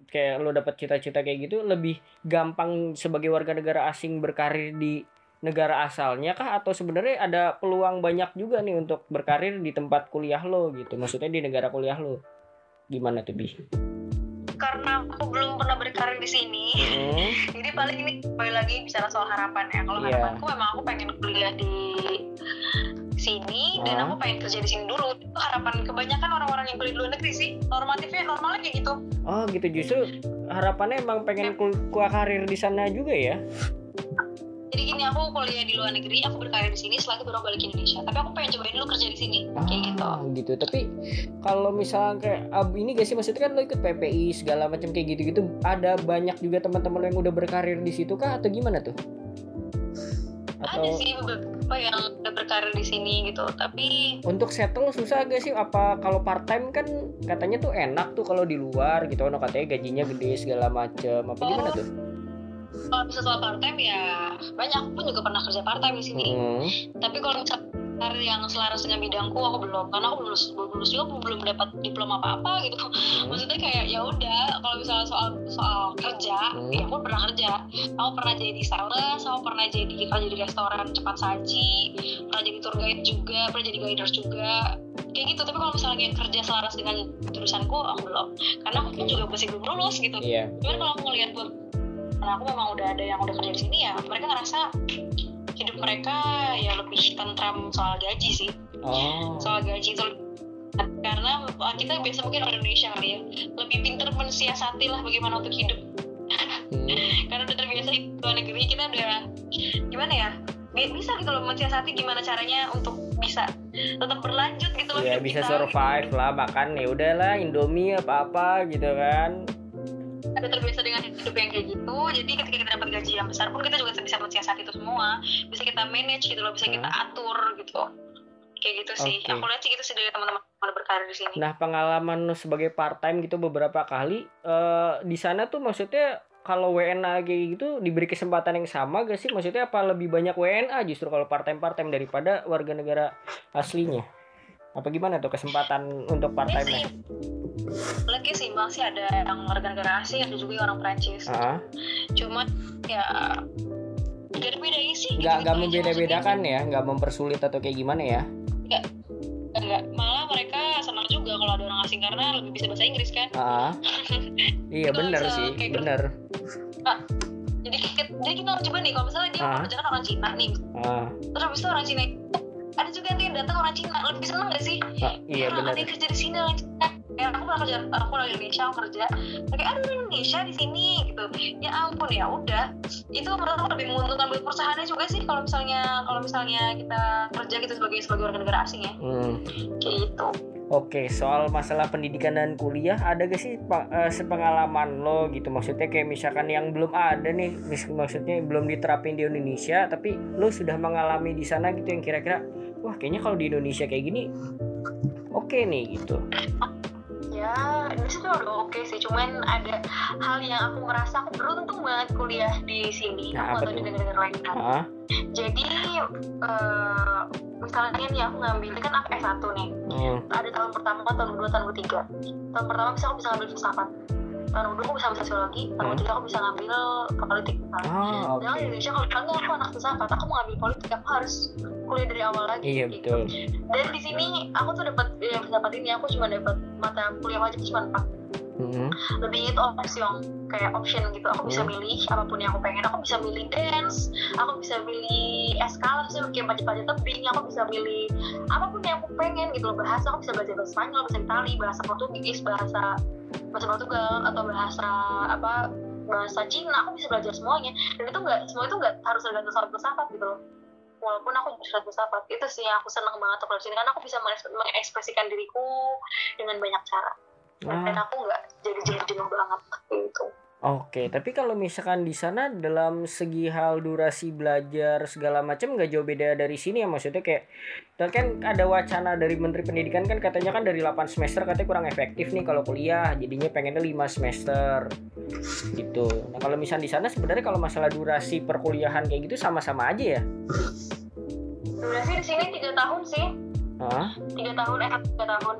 kayak lo dapat cita-cita kayak gitu lebih gampang sebagai warga negara asing berkarir di negara asalnya kah atau sebenarnya ada peluang banyak juga nih untuk berkarir di tempat kuliah lo gitu. Maksudnya di negara kuliah lo. Gimana tuh, Bi? karena aku belum pernah berkarir di sini Hmm, jadi paling ini kembali lagi bicara soal harapan ya kalau Iya. harapanku memang aku pengen kuliah di sini dan Ah. aku pengen kerja di sini dulu itu harapan kebanyakan orang-orang yang kuliah di luar negeri sih normatifnya normalnya kayak gitu Oh, gitu justru harapannya emang pengen kul- kuliah karir di sana juga ya. jadi gini aku kuliah di luar negeri aku berkarir di sini setelah itu baru balik ke Indonesia tapi aku pengen cobain dulu kerja di sini kayak gitu Ah, gitu. Tapi kalau misalnya kayak ini gak sih maksudnya kan lo ikut PPI segala macam kayak gitu-gitu ada banyak juga teman-teman lo yang udah berkarir di situ kah atau gimana tuh? ada Atau sih beberapa yang udah berkarir di sini gitu tapi untuk settle susah gak sih? Apa kalau part time kan katanya tuh enak tuh kalau di luar gitu, ono katanya gajinya gede segala macam. Apa gimana tuh? Kalau bisa soal part time ya banyak. Aku pun juga pernah kerja part time di sini. Hmm. tapi kalau misal karir yang selaras dengan bidangku aku belum. Karena aku belum lulus belum lulus juga belum dapat diploma apa apa gitu. Hmm. maksudnya kayak ya udah kalau misalnya soal soal kerja Hmm. ya aku pernah kerja. Aku pernah jadi sales aku pernah jadi kerja di restoran cepat saji pernah jadi tour guide juga pernah jadi guiders juga. Kayak gitu. Tapi kalau misalnya yang kerja selaras dengan jurusanku aku belum. Karena aku pun juga masih belum lulus gitu. Iya. cuman kalau aku ngeliat buat karena aku memang udah ada yang udah kerja di sini ya mereka ngerasa hidup mereka ya lebih tentram soal gaji sih Oh. soal gaji itu karena uh, kita biasa mungkin orang Indonesia kali ya lebih pinter mensiasati lah bagaimana untuk hidup Hmm. karena udah terbiasa di luar negeri kita udah gimana ya bi- bisa gitu loh mensiasati gimana caranya untuk bisa tetap berlanjut gitu loh Ya bisa kita. survive lah makan ya udahlah Indomie apa apa gitu kan. Udah terbiasa dengan hidup yang kayak gitu jadi ketika kita dapat gaji yang besar pun kita juga bisa mensiasati itu semua bisa kita manage gitu loh bisa kita atur gitu kayak gitu sih Oke. aku lihat sih gitu sih dari teman-teman berkarir di sini Nah pengalaman sebagai part time gitu beberapa kali eh, di sana tuh maksudnya kalau WNA kayak gitu diberi kesempatan yang sama gak sih? Maksudnya apa lebih banyak WNA justru kalau part time part time daripada warga negara aslinya? Apa gimana tuh kesempatan untuk part Iya time sih lagi sih masih ada yang warga negara asing ada juga orang Prancis Ah, cuma ya gak ada bedanya sih nggak nggak aja membeda-bedakan ya, nggak mempersulit atau kayak gimana ya? maksudnya. Enggak, malah mereka senang juga kalau ada orang asing karena lebih bisa bahasa Inggris kan? Ah, iya Kalau bener misal sih, kayak bener. jadi kita, jadi kita harus coba nih kalau misalnya dia Ah. mau kerja kan orang Cina nih. Ah, terus habis itu orang Cina itu ada juga yang datang orang Cina lebih seneng gak sih ah, iya bener. ada yang kerja di sini orang Cina kayak aku pernah kerja aku orang Indonesia aku kerja kayak ada orang Indonesia di sini gitu ya ampun ya udah itu menurut aku lebih menguntungkan buat perusahaannya juga sih kalau misalnya kalau misalnya kita kerja gitu sebagai sebagai warga negara asing ya Hmm. kayak gitu Oke, soal masalah pendidikan dan kuliah, ada gak sih eh, sepengalaman lo gitu? Maksudnya kayak misalkan yang belum ada nih, maksudnya belum diterapin di Indonesia, tapi lo sudah mengalami di sana gitu yang kira-kira, wah kayaknya kalau di Indonesia kayak gini, oke nih gitu. ya di situ udah oke sih cuman ada hal yang aku merasa aku beruntung banget kuliah di sini. Nah, aku atau di tuh? negara-negara lain kan. Ah, jadi eh, misalnya nih aku ngambil kan aku S1 nih. Hmm, ada tahun pertama tahun kedua tahun ketiga. Tahun pertama bisa aku bisa ngambil filsafat tahun kedua aku bisa ngambil sosiologi tahun Hmm. ketiga aku bisa ngambil politik misalnya ah Sedangkan oke, di Indonesia kalau misalnya aku anak filsafat aku mau ngambil politik aku harus kuliah dari awal lagi iya gitu. betul. dan di sini aku tuh dapat yang filsafat ini aku cuma dapat mata kuliah wajib cuma empat Hmm, lebih itu option kayak option gitu aku bisa Hmm. milih apa pun yang aku pengen aku bisa milih dance aku bisa milih eskala bisa bikin pajak-pajak tebing aku bisa milih apa pun yang aku pengen gitu loh bahasa aku bisa belajar bahasa Spanyol bahasa Itali bahasa Portugis bahasa bahasa Portugal atau bahasa apa bahasa Cina aku bisa belajar semuanya. Dan itu enggak semua itu enggak harus tergantung sama filsafat gitu loh. Walaupun aku jurusan filsafat itu sih yang aku senang banget kalau sini karena aku bisa mengekspres- mengekspresikan diriku dengan banyak cara. Dan ah, aku nggak jadi jenuh-jenuh banget gitu Oke, tapi kalau misalkan di sana dalam segi hal durasi belajar segala macam nggak jauh beda dari sini ya maksudnya kayak dan kan ada wacana dari Menteri Pendidikan kan katanya kan dari 8 semester katanya kurang efektif nih kalau kuliah jadinya pengennya 5 semester gitu. Nah kalau misalnya di sana sebenarnya kalau masalah durasi perkuliahan kayak gitu sama-sama aja ya? durasi di sini tiga tahun sih tiga tahun eh tiga tahun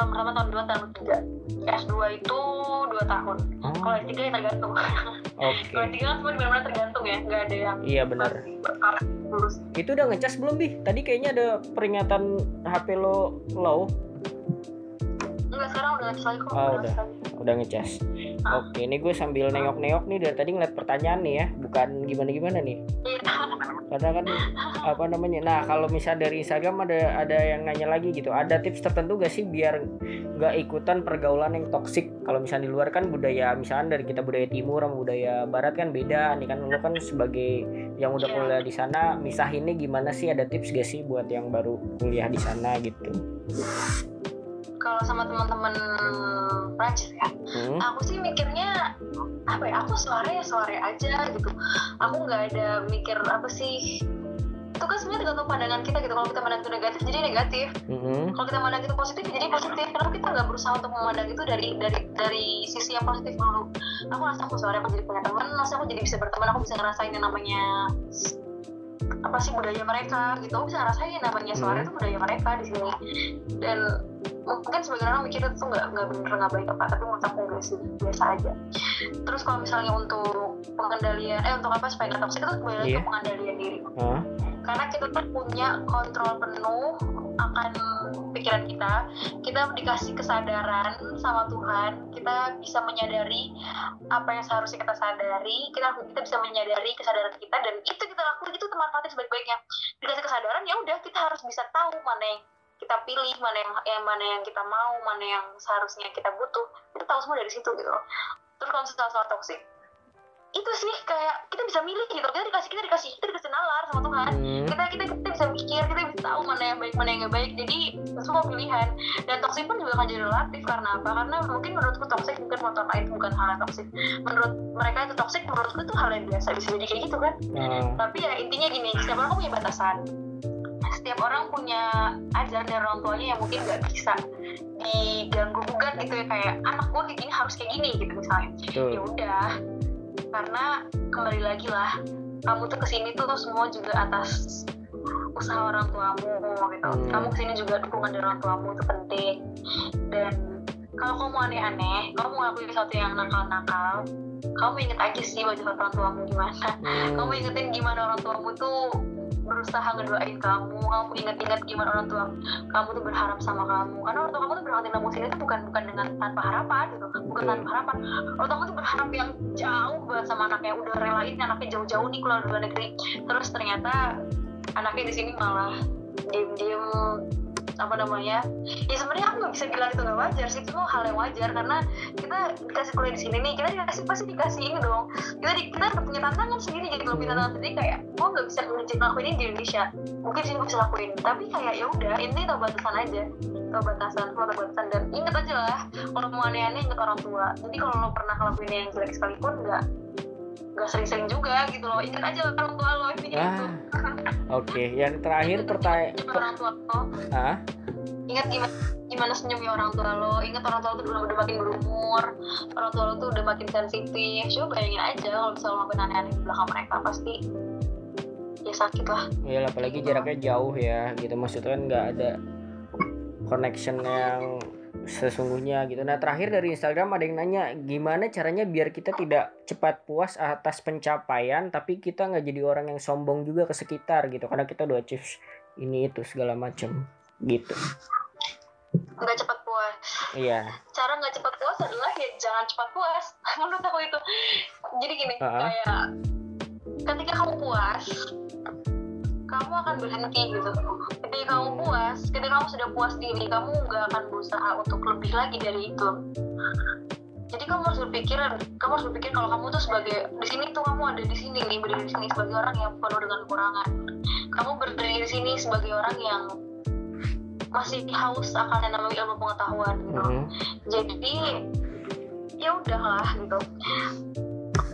tahun pertama tahun dua tahun ketiga S2 itu dua tahun Oh, kalau S3 ya tergantung Oke. kalau S3 kan semua benar-benar tergantung ya nggak ada yang Iya benar. Itu udah ngecas belum bi? Tadi kayaknya ada peringatan HP lo low. Enggak sekarang udah ngecas lagi kok Oh, lagi. udah ngecas. Ah. Oke, ini gue sambil nengok-nengok nih dari tadi ngeliat pertanyaan nih ya, bukan gimana-gimana nih. Iya. Karena kan apa namanya? Nah, kalau misal dari Instagram ada ada yang nanya lagi gitu, ada tips tertentu gak sih biar nggak ikutan pergaulan yang toksik? Kalau misalnya di luar kan budaya misalnya dari kita budaya timur sama budaya barat kan beda. Nih kan lo kan sebagai yang udah Iya. kuliah di sana, misahinnya gimana sih? Ada tips gak sih buat yang baru kuliah di sana gitu? Kalau sama teman-teman Prancis ya Hmm? aku sih mikirnya apa ya aku suara ya suara aja gitu. Aku nggak ada mikir apa sih itu kan sebenarnya tergantung pandangan kita gitu. Kalau kita pandang itu negatif jadi negatif. Mm-mm. kalau kita pandang itu positif jadi positif. Kenapa kita nggak berusaha untuk memandang itu dari dari dari sisi yang positif dulu. Aku rasa aku suara aku jadi punya teman rasa aku jadi bisa berteman aku bisa ngerasain yang namanya apa sih budaya mereka gitu. Aku bisa rasain namanya suara Hmm. itu budaya mereka di sini. Dan mungkin sebagian orang mikir itu nggak nggak bener nggak baik apa tapi menurut aku nggak sih biasa aja. Terus kalau misalnya untuk pengendalian eh untuk apa supaya nggak toxic itu kembali Iya. ke pengendalian diri. Hah? karena kita tuh punya kontrol penuh akan pikiran kita. Kita dikasih kesadaran sama Tuhan. Kita bisa menyadari apa yang seharusnya kita sadari. Kita kita bisa menyadari kesadaran kita dan itu kita lakukan itu teman sebaik-baiknya. Dikasih kesadaran ya udah kita harus bisa tahu mana yang kita pilih mana yang, mana yang kita mau mana yang seharusnya kita butuh kita tahu semua dari situ gitu. Terus kalau misalnya soal toxic itu sih kayak kita bisa milih gitu. Kita dikasih kita dikasih kita dikasih nalar sama Tuhan. Hmm. kita kita kita bisa mikir kita bisa tahu mana yang baik mana yang nggak baik. Jadi semua pilihan. Dan toxic pun juga akan jadi relatif karena apa? Karena mungkin menurutku toxic bukan motor lain bukan hal yang toxic. Menurut mereka itu toxic menurutku itu hal yang biasa bisa jadi kayak gitu kan? Ah, tapi ya intinya gini setiap orang punya batasan setiap orang punya ajaran dari orang tuanya yang mungkin nggak bisa diganggu gugat gitu ya kayak anak gue kayak gini harus kayak gini gitu misalnya. Ya udah karena kembali lagi lah kamu tuh ke sini tuh, tuh semua juga atas usaha orang tuamu gitu. Hmm. kamu ke sini juga dukungan dari orang tuamu itu penting. Dan kalau kamu aneh-aneh kamu ngelakuin sesuatu yang nakal-nakal kamu inget aja sih wajah orang tuamu gimana. Hmm. kamu ingetin gimana orang tuamu tuh berusaha ngedoain kamu kamu inget-inget gimana orang tua kamu tuh berharap sama kamu. Karena orang tua kamu tuh berangkat kamu sini tuh bukan bukan dengan tanpa harapan gitu. Bukan tanpa harapan. Orang tua kamu tuh berharap yang jauh banget sama anaknya. Udah relain anaknya jauh-jauh nih keluar luar negeri. Terus ternyata anaknya di sini malah diem-diem apa namanya ya sebenarnya aku nggak bisa bilang itu nggak wajar sih itu hal yang wajar karena kita dikasih kuliah di sini nih kita dikasih pasti dikasih ini dong. Kita di, kita punya tantangan sendiri loh punya tantangan. Sendiri kayak gue nggak bisa ngelakuin ini di Indonesia. Mungkin sih gue bisa lakuin tapi kayak ya udah ini tau batasan aja. Tau batasan tau batasan dan inget aja lah kalau mau aneh-aneh inget orang tua. Jadi kalau lo pernah ngelakuin yang jelek sekalipun nggak nggak sering-sering juga gitu loh. Inget aja orang tua lo intinya gitu. Ah, Oke, yang terakhir pertanyaan. Orang tua lo? Ah, ingat gimana gimana senyumnya orang tua lo? Ingat orang tua lo tuh udah, udah makin berumur. Orang tua lo tuh udah makin sensitif. Coba bayangin aja kalau misalnya lo ngelakuin aneh-aneh di belakang mereka pasti ya sakit lah. Ya apalagi jaraknya jauh ya, gitu. Maksudnya kan nggak ada connection yang sesungguhnya gitu. Nah terakhir dari Instagram ada yang nanya gimana caranya biar kita tidak cepat puas atas pencapaian tapi kita nggak jadi orang yang sombong juga ke sekitar gitu karena kita udah achieve ini itu segala macam gitu. nggak cepat puas Iya. cara nggak cepat puas adalah ya jangan cepat puas menurut aku itu jadi gini Ah. kayak ketika kamu puas kamu akan berhenti gitu. Ketika kamu puas ketika kamu sudah puas diri kamu nggak akan berusaha untuk lebih lagi dari itu. Jadi kamu harus berpikir kamu harus berpikir kalau kamu tuh sebagai di sini tuh kamu ada di sini nih berdiri di sini sebagai orang yang penuh dengan kekurangan. Kamu berdiri di sini sebagai orang yang masih haus akan yang namanya ilmu pengetahuan gitu. Mhm. jadi ya udahlah gitu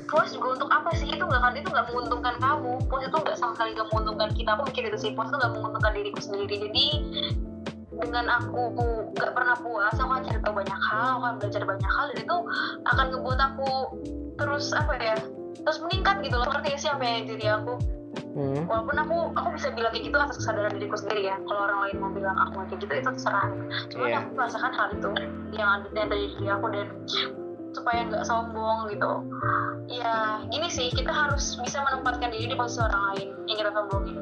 puas juga untuk apa sih? Itu nggak kan itu nggak menguntungkan kamu. Puas itu nggak sama sekali nggak menguntungkan kita aku mikir itu sih. Puas itu nggak menguntungkan diriku sendiri. Jadi dengan aku nggak pernah puas aku akan cari tahu banyak hal aku akan belajar banyak hal dan itu akan ngebuat aku terus apa ya terus meningkat gitu loh. Ngerti gak sih apa yang diri aku? Hmm. walaupun aku aku bisa bilang kayak gitu atas kesadaran diriku sendiri ya. Kalau orang lain mau bilang aku kayak gitu itu terserah. Cuman Iya. aku merasakan hal itu yang ada yang dari diri aku dan supaya nggak sombong gitu. Ya gini sih kita harus bisa menempatkan diri di posisi orang lain yang kita sombongin.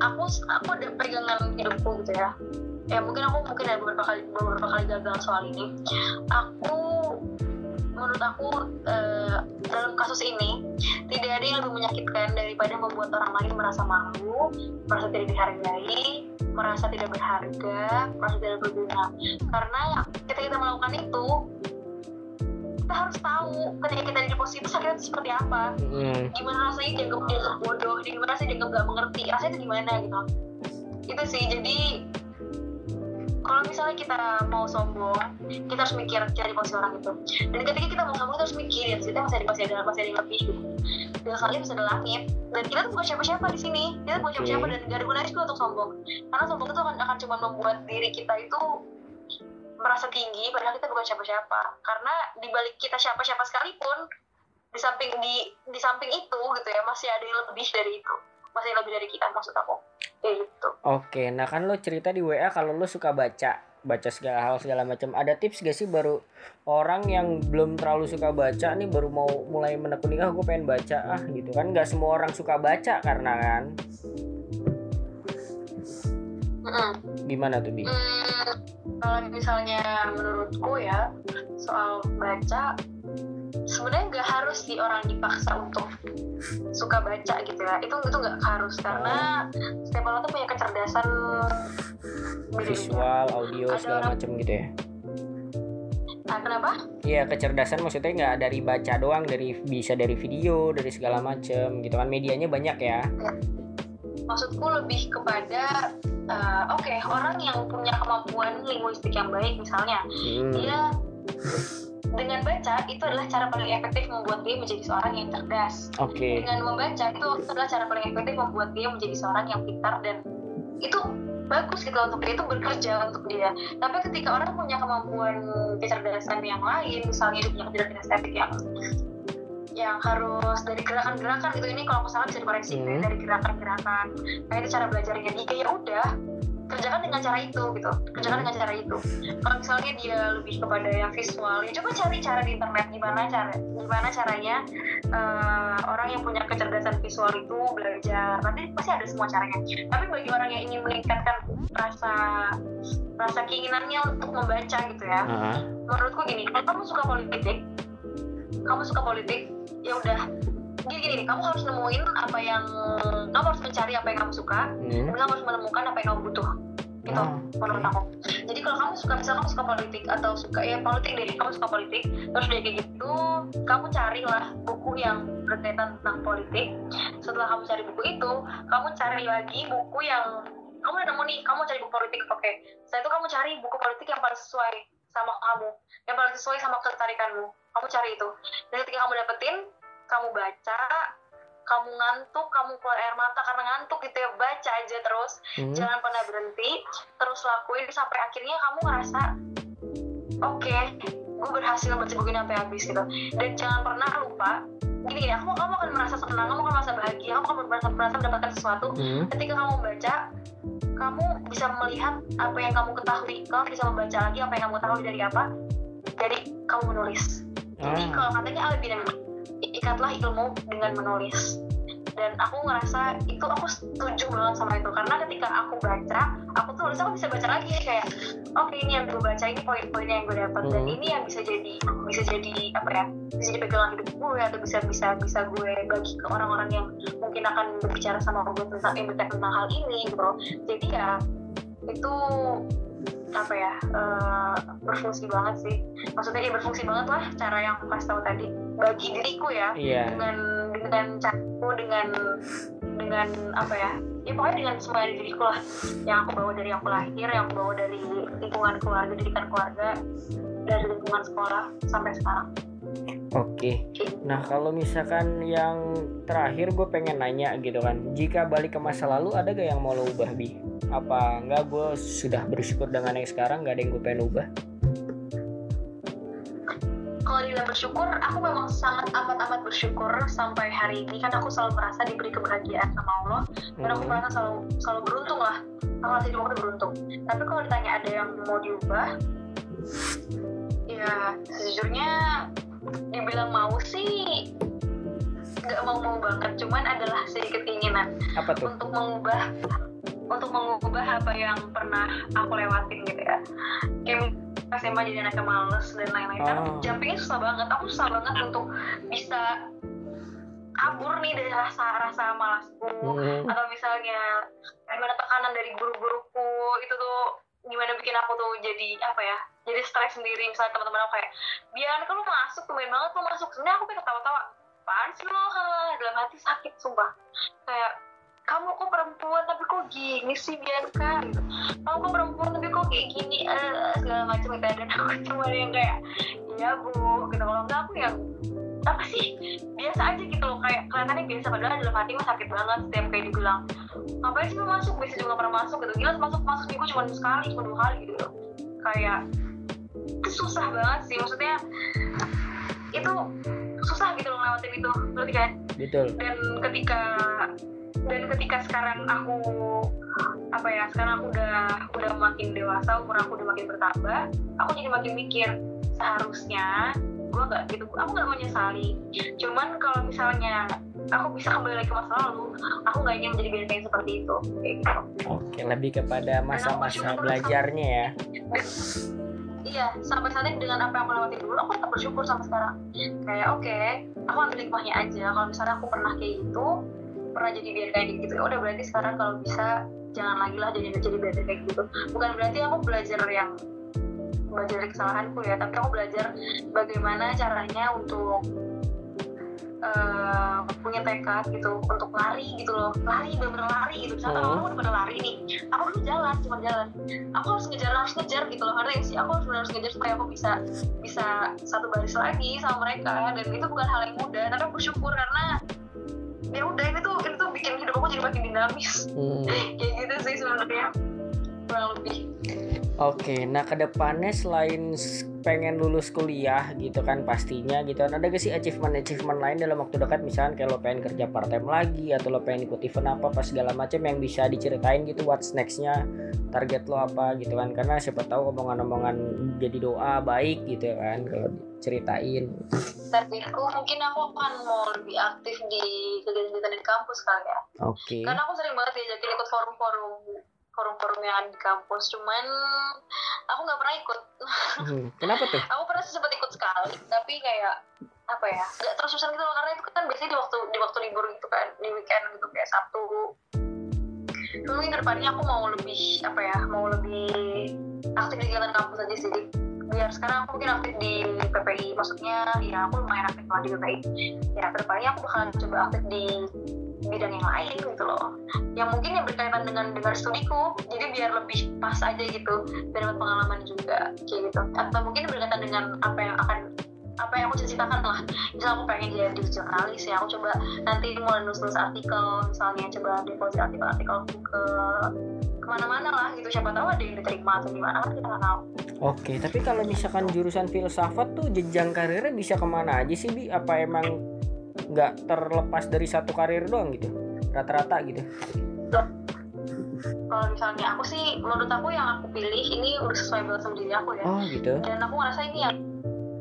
Aku aku ada pegangan hidupku gitu ya. Ya mungkin aku mungkin ada beberapa kali beberapa kali gagal soal ini. Aku menurut aku eh, dalam kasus ini tidak ada yang lebih menyakitkan daripada membuat orang lain merasa malu, merasa tidak dihargai, merasa tidak berharga, merasa tidak berguna. Karena ketika kita melakukan itu, kita harus tahu ketika kita di posisi itu sakitnya itu seperti apa. Hmm. Gimana rasanya dianggap dianggap bodoh, gimana rasanya dianggap nggak mengerti, rasanya itu gimana gitu. Itu sih, jadi kalau misalnya kita mau sombong, kita harus mikir cari posisi orang itu. Dan ketika kita mau sombong, kita harus mikir ya, kita masih ada masih ada masih ada yang lebih gitu. Dan sekali bisa ada langit. Dan kita tuh bukan siapa-siapa di sini. Kita bukan siapa-siapa dan gak ada gunanya juga untuk sombong. Karena sombong itu akan akan cuma membuat diri kita itu merasa tinggi, padahal kita bukan siapa-siapa. Karena di balik kita siapa-siapa sekalipun, di samping di di samping itu gitu ya masih ada yang lebih dari itu. masih lebih dari kita maksud aku gitu Oke, nah kan lo cerita di WA kalau lo suka baca, baca segala hal segala macam. Ada tips gak sih baru orang yang belum terlalu suka baca nih baru mau mulai menekuni ah gue pengen baca ah gitu kan? Gak semua orang suka baca karena kan? Mm-mm. Gimana tuh bi? Hmm, kalau misalnya menurutku ya soal baca sebenarnya nggak harus di orang dipaksa untuk suka baca gitu ya itu itu nggak harus karena setiap orang tuh punya kecerdasan. Visual, audio Ada segala orang- macam gitu ya? Nah, kenapa? Iya kecerdasan maksudnya nggak dari baca doang, dari bisa dari video, dari segala macam gitu kan? Medianya banyak ya? Maksudku lebih kepada eh, oke orang yang punya kemampuan linguistik yang baik misalnya Hmm. dia dengan baca itu adalah cara paling efektif membuat dia menjadi seorang yang cerdas Oke. dengan membaca itu adalah cara paling efektif membuat dia menjadi seorang yang pintar dan itu bagus gitu untuk dia itu bekerja untuk dia tapi ketika orang punya kemampuan kecerdasan yang lain misalnya dia punya kecerdasan estetik yang yang harus dari gerakan-gerakan gitu. Ini kalau kesalahan bisa dikoreksi Hmm. dari gerakan-gerakan. Kayak itu cara belajarnya dia ya udah kerjakan dengan cara itu gitu. Kerjakan dengan cara itu. Kalau misalnya dia lebih kepada yang visual ya coba cari cara di internet gimana cara gimana caranya eh, orang yang punya kecerdasan visual itu belajar. Nanti pasti ada semua caranya. Tapi bagi orang yang ingin meningkatkan rasa rasa keinginannya untuk membaca gitu ya Ah, menurutku gini kalau kamu suka politik kamu suka politik ya udah. Gini gini nih, kamu harus nemuin apa yang kamu harus mencari apa yang kamu suka hmm. dan kamu harus menemukan apa yang kamu butuh. Gitu Ah, menurut aku. Jadi kalau kamu suka misalnya kamu suka politik atau suka ya politik deh kamu suka politik terus udah kayak gitu kamu carilah buku yang berkaitan tentang politik. Setelah kamu cari buku itu kamu cari lagi buku yang kamu udah nemu nih kamu cari buku politik oke. Setelah itu kamu cari buku politik yang paling sesuai sama kamu yang paling sesuai sama ketertarikanmu kamu cari itu. Dan ketika kamu dapetin kamu baca kamu ngantuk kamu keluar air mata karena ngantuk gitu ya baca aja terus. Hmm. jangan pernah berhenti terus lakuin sampai akhirnya kamu ngerasa oke gue berhasil baca buku ini sampai habis gitu. Dan jangan pernah lupa gini gini kamu kamu akan merasa senang kamu akan merasa bahagia kamu akan merasa, merasa mendapatkan sesuatu. Hmm. ketika kamu baca kamu bisa melihat apa yang kamu ketahui. Kamu bisa membaca lagi apa yang kamu ketahui dari apa dari kamu menulis jadi Ah, kalau katanya Albina ikatlah ilmu dengan menulis. Dan aku ngerasa itu aku setuju banget sama itu. Karena ketika aku baca aku tulis aku bisa baca lagi kayak oke ini yang gue baca ini poin-poinnya yang gue dapat. Dan Hmm. ini yang bisa jadi bisa jadi apa ya bisa jadi pegangan hidup gue atau bisa bisa bisa gue bagi ke orang-orang yang mungkin akan berbicara sama gue tentang yang tentang hal ini gitu loh. Jadi ya itu apa ya eh, berfungsi banget sih. Maksudnya ya berfungsi banget lah cara yang aku kasih tahu tadi. Bagi diriku ya Iya. dengan dengan caraku dengan dengan apa ya ya pokoknya dengan semua dari diriku lah. Yang aku bawa dari aku lahir yang aku bawa dari lingkungan keluarga didikan keluarga dari lingkungan sekolah sampai sekarang Oke. Nah kalau misalkan yang terakhir gue pengen nanya gitu kan, jika balik ke masa lalu ada gak yang mau lo ubah bi? Apa enggak gue sudah bersyukur dengan yang sekarang gak ada yang gue pengen ubah? kalau dibilang bersyukur aku memang sangat amat-amat bersyukur sampai hari ini kan aku selalu merasa diberi kebahagiaan sama Allah dan aku Hmm. merasa selalu selalu beruntung lah aku aku tuh beruntung tapi kalau ditanya ada yang mau diubah ya sejujurnya dibilang mau sih nggak mau mau banget cuman adalah sedikit keinginan Apa tuh? untuk mengubah untuk mengubah apa yang pernah aku lewatin gitu ya kayak SMA jadi anak yang males dan lain-lain Oh. jumpingnya susah banget aku susah banget untuk bisa kabur nih dari rasa rasa malasku Hmm. atau misalnya gimana tekanan dari guru-guruku itu tuh gimana bikin aku tuh jadi apa ya jadi stres sendiri. Misalnya teman-teman aku kayak Bian kalau masuk? Main banget lo masuk. Sebenarnya aku pengen ketawa-tawa apaan sih dalam hati sakit sumpah. Kayak kamu kok perempuan tapi kok gini sih Bianca gitu. Kamu kok perempuan tapi kok kayak gini? Eh segala macam gitu dan aku. Cuma yang kayak iya bu gitu. Kalau enggak aku yang apa sih biasa aja gitu loh. Kayak kelihatannya biasa padahal dalam hati mah sakit banget setiap kayak dibilang ngapain sih lo masuk? Biasa juga gak pernah masuk gitu. Gila masuk masuk minggu cuma sekali cuma dua kali gitu kayak itu susah banget sih. Maksudnya itu susah gitu loh ngelewatin itu. Berarti kan? Betul. dan ketika dan ketika sekarang aku apa ya sekarang aku udah udah makin dewasa umur aku udah makin bertambah aku jadi makin mikir seharusnya gue nggak gitu. Aku nggak menyesali. Cuman kalau misalnya aku bisa kembali lagi ke masa lalu aku nggak ingin menjadi bintang seperti itu. Kayak gitu. Oke, lebih kepada masa-masa belajarnya ya. iya sampai saat ini dengan apa yang aku lewati dulu aku tetap bersyukur sampai sekarang. Kayak oke aku ambil hikmahnya aja. Kalau misalnya aku pernah kayak gitu pernah jadi biar kayak gitu ya udah berarti sekarang kalau bisa jangan lagi lah jadi jadi biar kayak gitu. Bukan berarti aku belajar yang belajar dari kesalahanku ya tapi aku belajar bagaimana caranya untuk eh, punya tekad gitu untuk lari gitu loh. Lari bener-bener lari gitu. Misalnya Hmm. orang udah pada lari nih aku dulu jalan cuma jalan. Aku harus ngejar harus ngejar gitu loh karena sih? Aku harus harus ngejar supaya aku bisa bisa satu baris lagi sama mereka. Dan itu bukan hal yang mudah tapi aku bersyukur karena ya udah ini tuh ini tuh bikin hidup aku jadi makin dinamis. Hmm. kayak gitu sih sebenarnya kurang lebih Oke, nah ke depannya selain pengen lulus kuliah gitu kan pastinya gitu kan ada gak sih achievement-achievement lain dalam waktu dekat? Misalnya kayak lo pengen kerja part time lagi atau lo pengen ikut event apa pas segala macam yang bisa diceritain gitu what's nextnya target lo apa gitu kan? Karena siapa tahu omongan-omongan jadi doa baik gitu kan kalau ceritain targetku mungkin aku akan mau lebih aktif di kegiatan-kegiatan di kampus kali ya. Oke. Karena aku sering banget diajakin ikut forum-forum forum-forum yang ada di kampus cuman aku nggak pernah ikut. Hmm, kenapa tuh? Aku pernah sempat ikut sekali tapi kayak apa ya nggak terus susah gitu loh karena itu kan biasanya di waktu di waktu libur gitu kan di weekend gitu kayak sabtu. Mungkin ke depannya aku mau lebih apa ya mau lebih aktif di kegiatan kampus aja sih. Biar sekarang aku mungkin aktif di PPI maksudnya ya aku lumayan aktif lah di PPI ya ke depannya aku bakalan coba aktif di bidang yang lain gitu loh. Yang mungkin yang berkaitan dengan dengan studiku jadi biar lebih pas aja gitu dapat pengalaman juga kayak gitu. Atau mungkin berkaitan dengan apa yang akan apa yang aku cita-citakan lah. Misal aku pengen jadi jurnalis ya aku coba nanti mulai nulis-nulis artikel misalnya coba deposit artikel-artikel ke ke mana-mana lah gitu. Siapa tahu ada yang diterima atau gimana kan kita nggak tahu. Oke, tapi kalau misalkan jurusan filsafat tuh jenjang karirnya bisa ke mana aja sih bi? Apa emang nggak terlepas dari satu karir doang gitu? Rata-rata gitu? kalau misalnya aku sih menurut aku yang aku pilih ini udah sesuai banget sama diri aku ya Oh gitu. dan aku ngerasa ini yang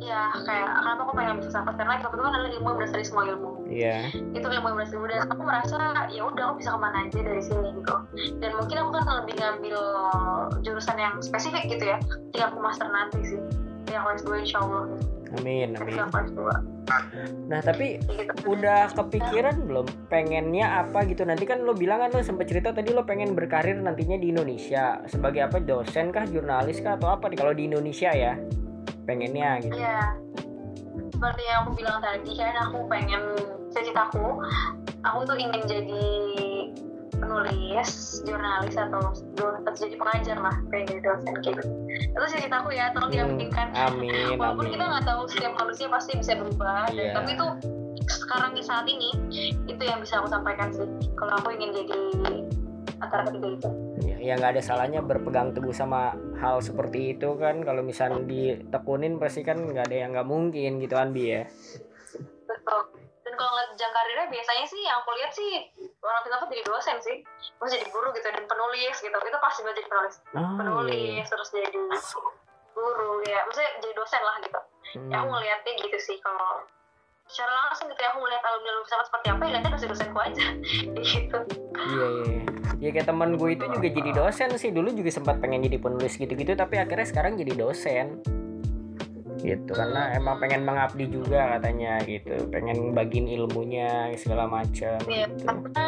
ya kayak kenapa aku pengen ambil filsafat karena kan adalah ilmu yang berasal dari semua ilmu Iya. itu ilmu yang berasal dan aku merasa ya udah aku bisa ke mana aja dari sini gitu dan mungkin aku kan lebih ngambil jurusan yang spesifik gitu ya ketika aku master nanti sih yang kelas 2 insya Allah Amin, amin. ketika kelas 2 Nah tapi udah kepikiran belum pengennya apa gitu? Nanti kan lo bilang kan lo sempet cerita tadi lo pengen berkarir nantinya di Indonesia sebagai apa? Dosen kah, jurnalis kah, atau apa nih? Kalau di Indonesia ya, pengennya gitu. Iya. Seperti yang aku bilang tadi kan aku pengen cita-citaku aku tuh ingin jadi penulis, jurnalis atau jadi pengajar lah pengen jadi dosen kayak gitu. Itu cita-citaku ya, tolong Hmm, diaminkan. amin, Walaupun amin. kita nggak tahu setiap manusia pasti bisa berubah, dan- Iya. tapi itu sekarang di saat ini itu yang bisa aku sampaikan sih. Kalau aku ingin jadi antara ketiga itu. Ya, ya nggak ada salahnya berpegang teguh sama hal seperti itu kan. Kalau misalnya ditekunin pasti kan nggak ada yang nggak mungkin gitu kan bi ya. Betul. Kalau ngeliat jenjang karirnya biasanya sih yang aku lihat sih orang filsafat jadi dosen sih. Terus jadi guru gitu dan penulis gitu. Itu pasti banget jadi penulis. Oh iya. Penulis terus jadi guru ya. Maksudnya jadi dosen lah gitu. Ya aku Hmm. ngeliatnya gitu sih kalau secara langsung gitu ya aku ngeliat alumni alumni filsafat seperti apa ya lihatnya dosen-dosenku aja gitu. Iya iya. Ya kayak teman gue itu juga jadi dosen sih dulu juga sempat pengen jadi penulis gitu-gitu tapi akhirnya sekarang jadi dosen gitu. Karena emang pengen mengabdi juga katanya gitu. Pengen bagiin ilmunya segala macam Iya, gitu. karena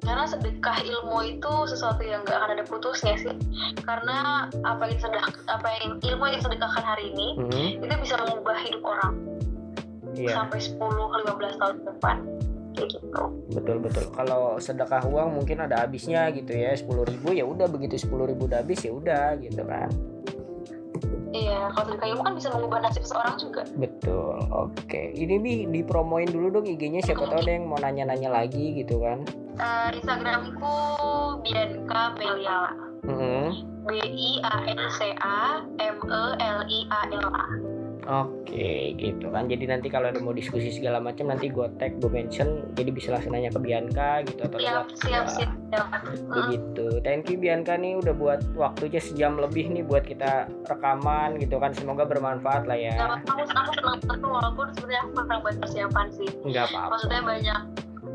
karena sedekah ilmu itu sesuatu yang gak akan ada putusnya sih. Karena apa yang sedekah apa yang ilmu yang disedekahkan hari ini Hmm, itu bisa mengubah hidup orang iya. sampai 10-15 tahun ke depan. Gitu. Betul betul. Kalau sedekah uang mungkin ada habisnya gitu ya sepuluh ribu ya udah. Begitu sepuluh ribu udah habis ya udah gitu kan iya kalau sedekah ilmu kan bisa mengubah nasib seseorang juga. Betul oke. Ini bi dipromoin dulu dong IG-nya siapa tahu ada yang mau nanya-nanya lagi gitu kan. Eh, Instagramku Bianca Meliala Hmm, B I A N C A M E L I A L A Oke, gitu kan. Jadi nanti kalau ada mau diskusi segala macam nanti gue tag, gue mention, jadi bisa langsung nanya ke Bianca gitu atau siap lewat siap siap, siap. Begitu. Thank you Bianca nih udah buat waktunya sejam lebih nih buat kita rekaman gitu kan. Semoga bermanfaat lah ya. Nggak apa-apa, aku senang banget walaupun sebenarnya aku kurang banyak persiapan sih Enggak apa-apa. maksudnya banyak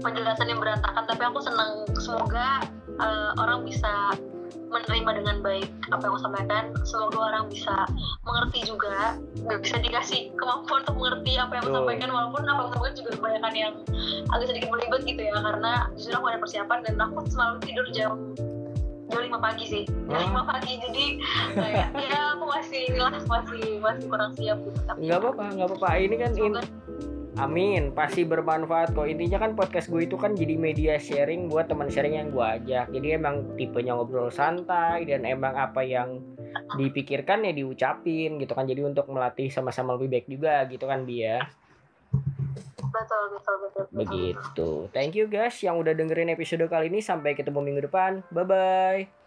penjelasan yang berantakan tapi aku senang semoga eh, orang bisa menerima dengan baik apa yang sampaikan semoga orang bisa mengerti juga nggak bisa dikasih kemampuan untuk mengerti apa yang sampaikan walaupun apa yang sampaikan juga kebanyakan yang agak sedikit belibet gitu ya karena justru aku ada persiapan dan aku selalu tidur jam jam 5 pagi sih jam. 5 pagi jadi kayak ya aku masih lah masih masih kurang siap gitu tapi Enggak apa-apa, enggak apa-apa. Ini kan in- semoga Amin, pasti bermanfaat kok. Intinya kan podcast gue itu kan jadi media sharing buat teman sharing yang gue ajak. Jadi emang tipenya ngobrol santai dan emang apa yang dipikirkan ya diucapin gitu kan. Jadi untuk melatih sama-sama lebih baik juga gitu kan dia. betul betul betul, betul. Begitu. Thank you guys yang udah dengerin episode kali ini. Sampai ketemu minggu depan. Bye bye.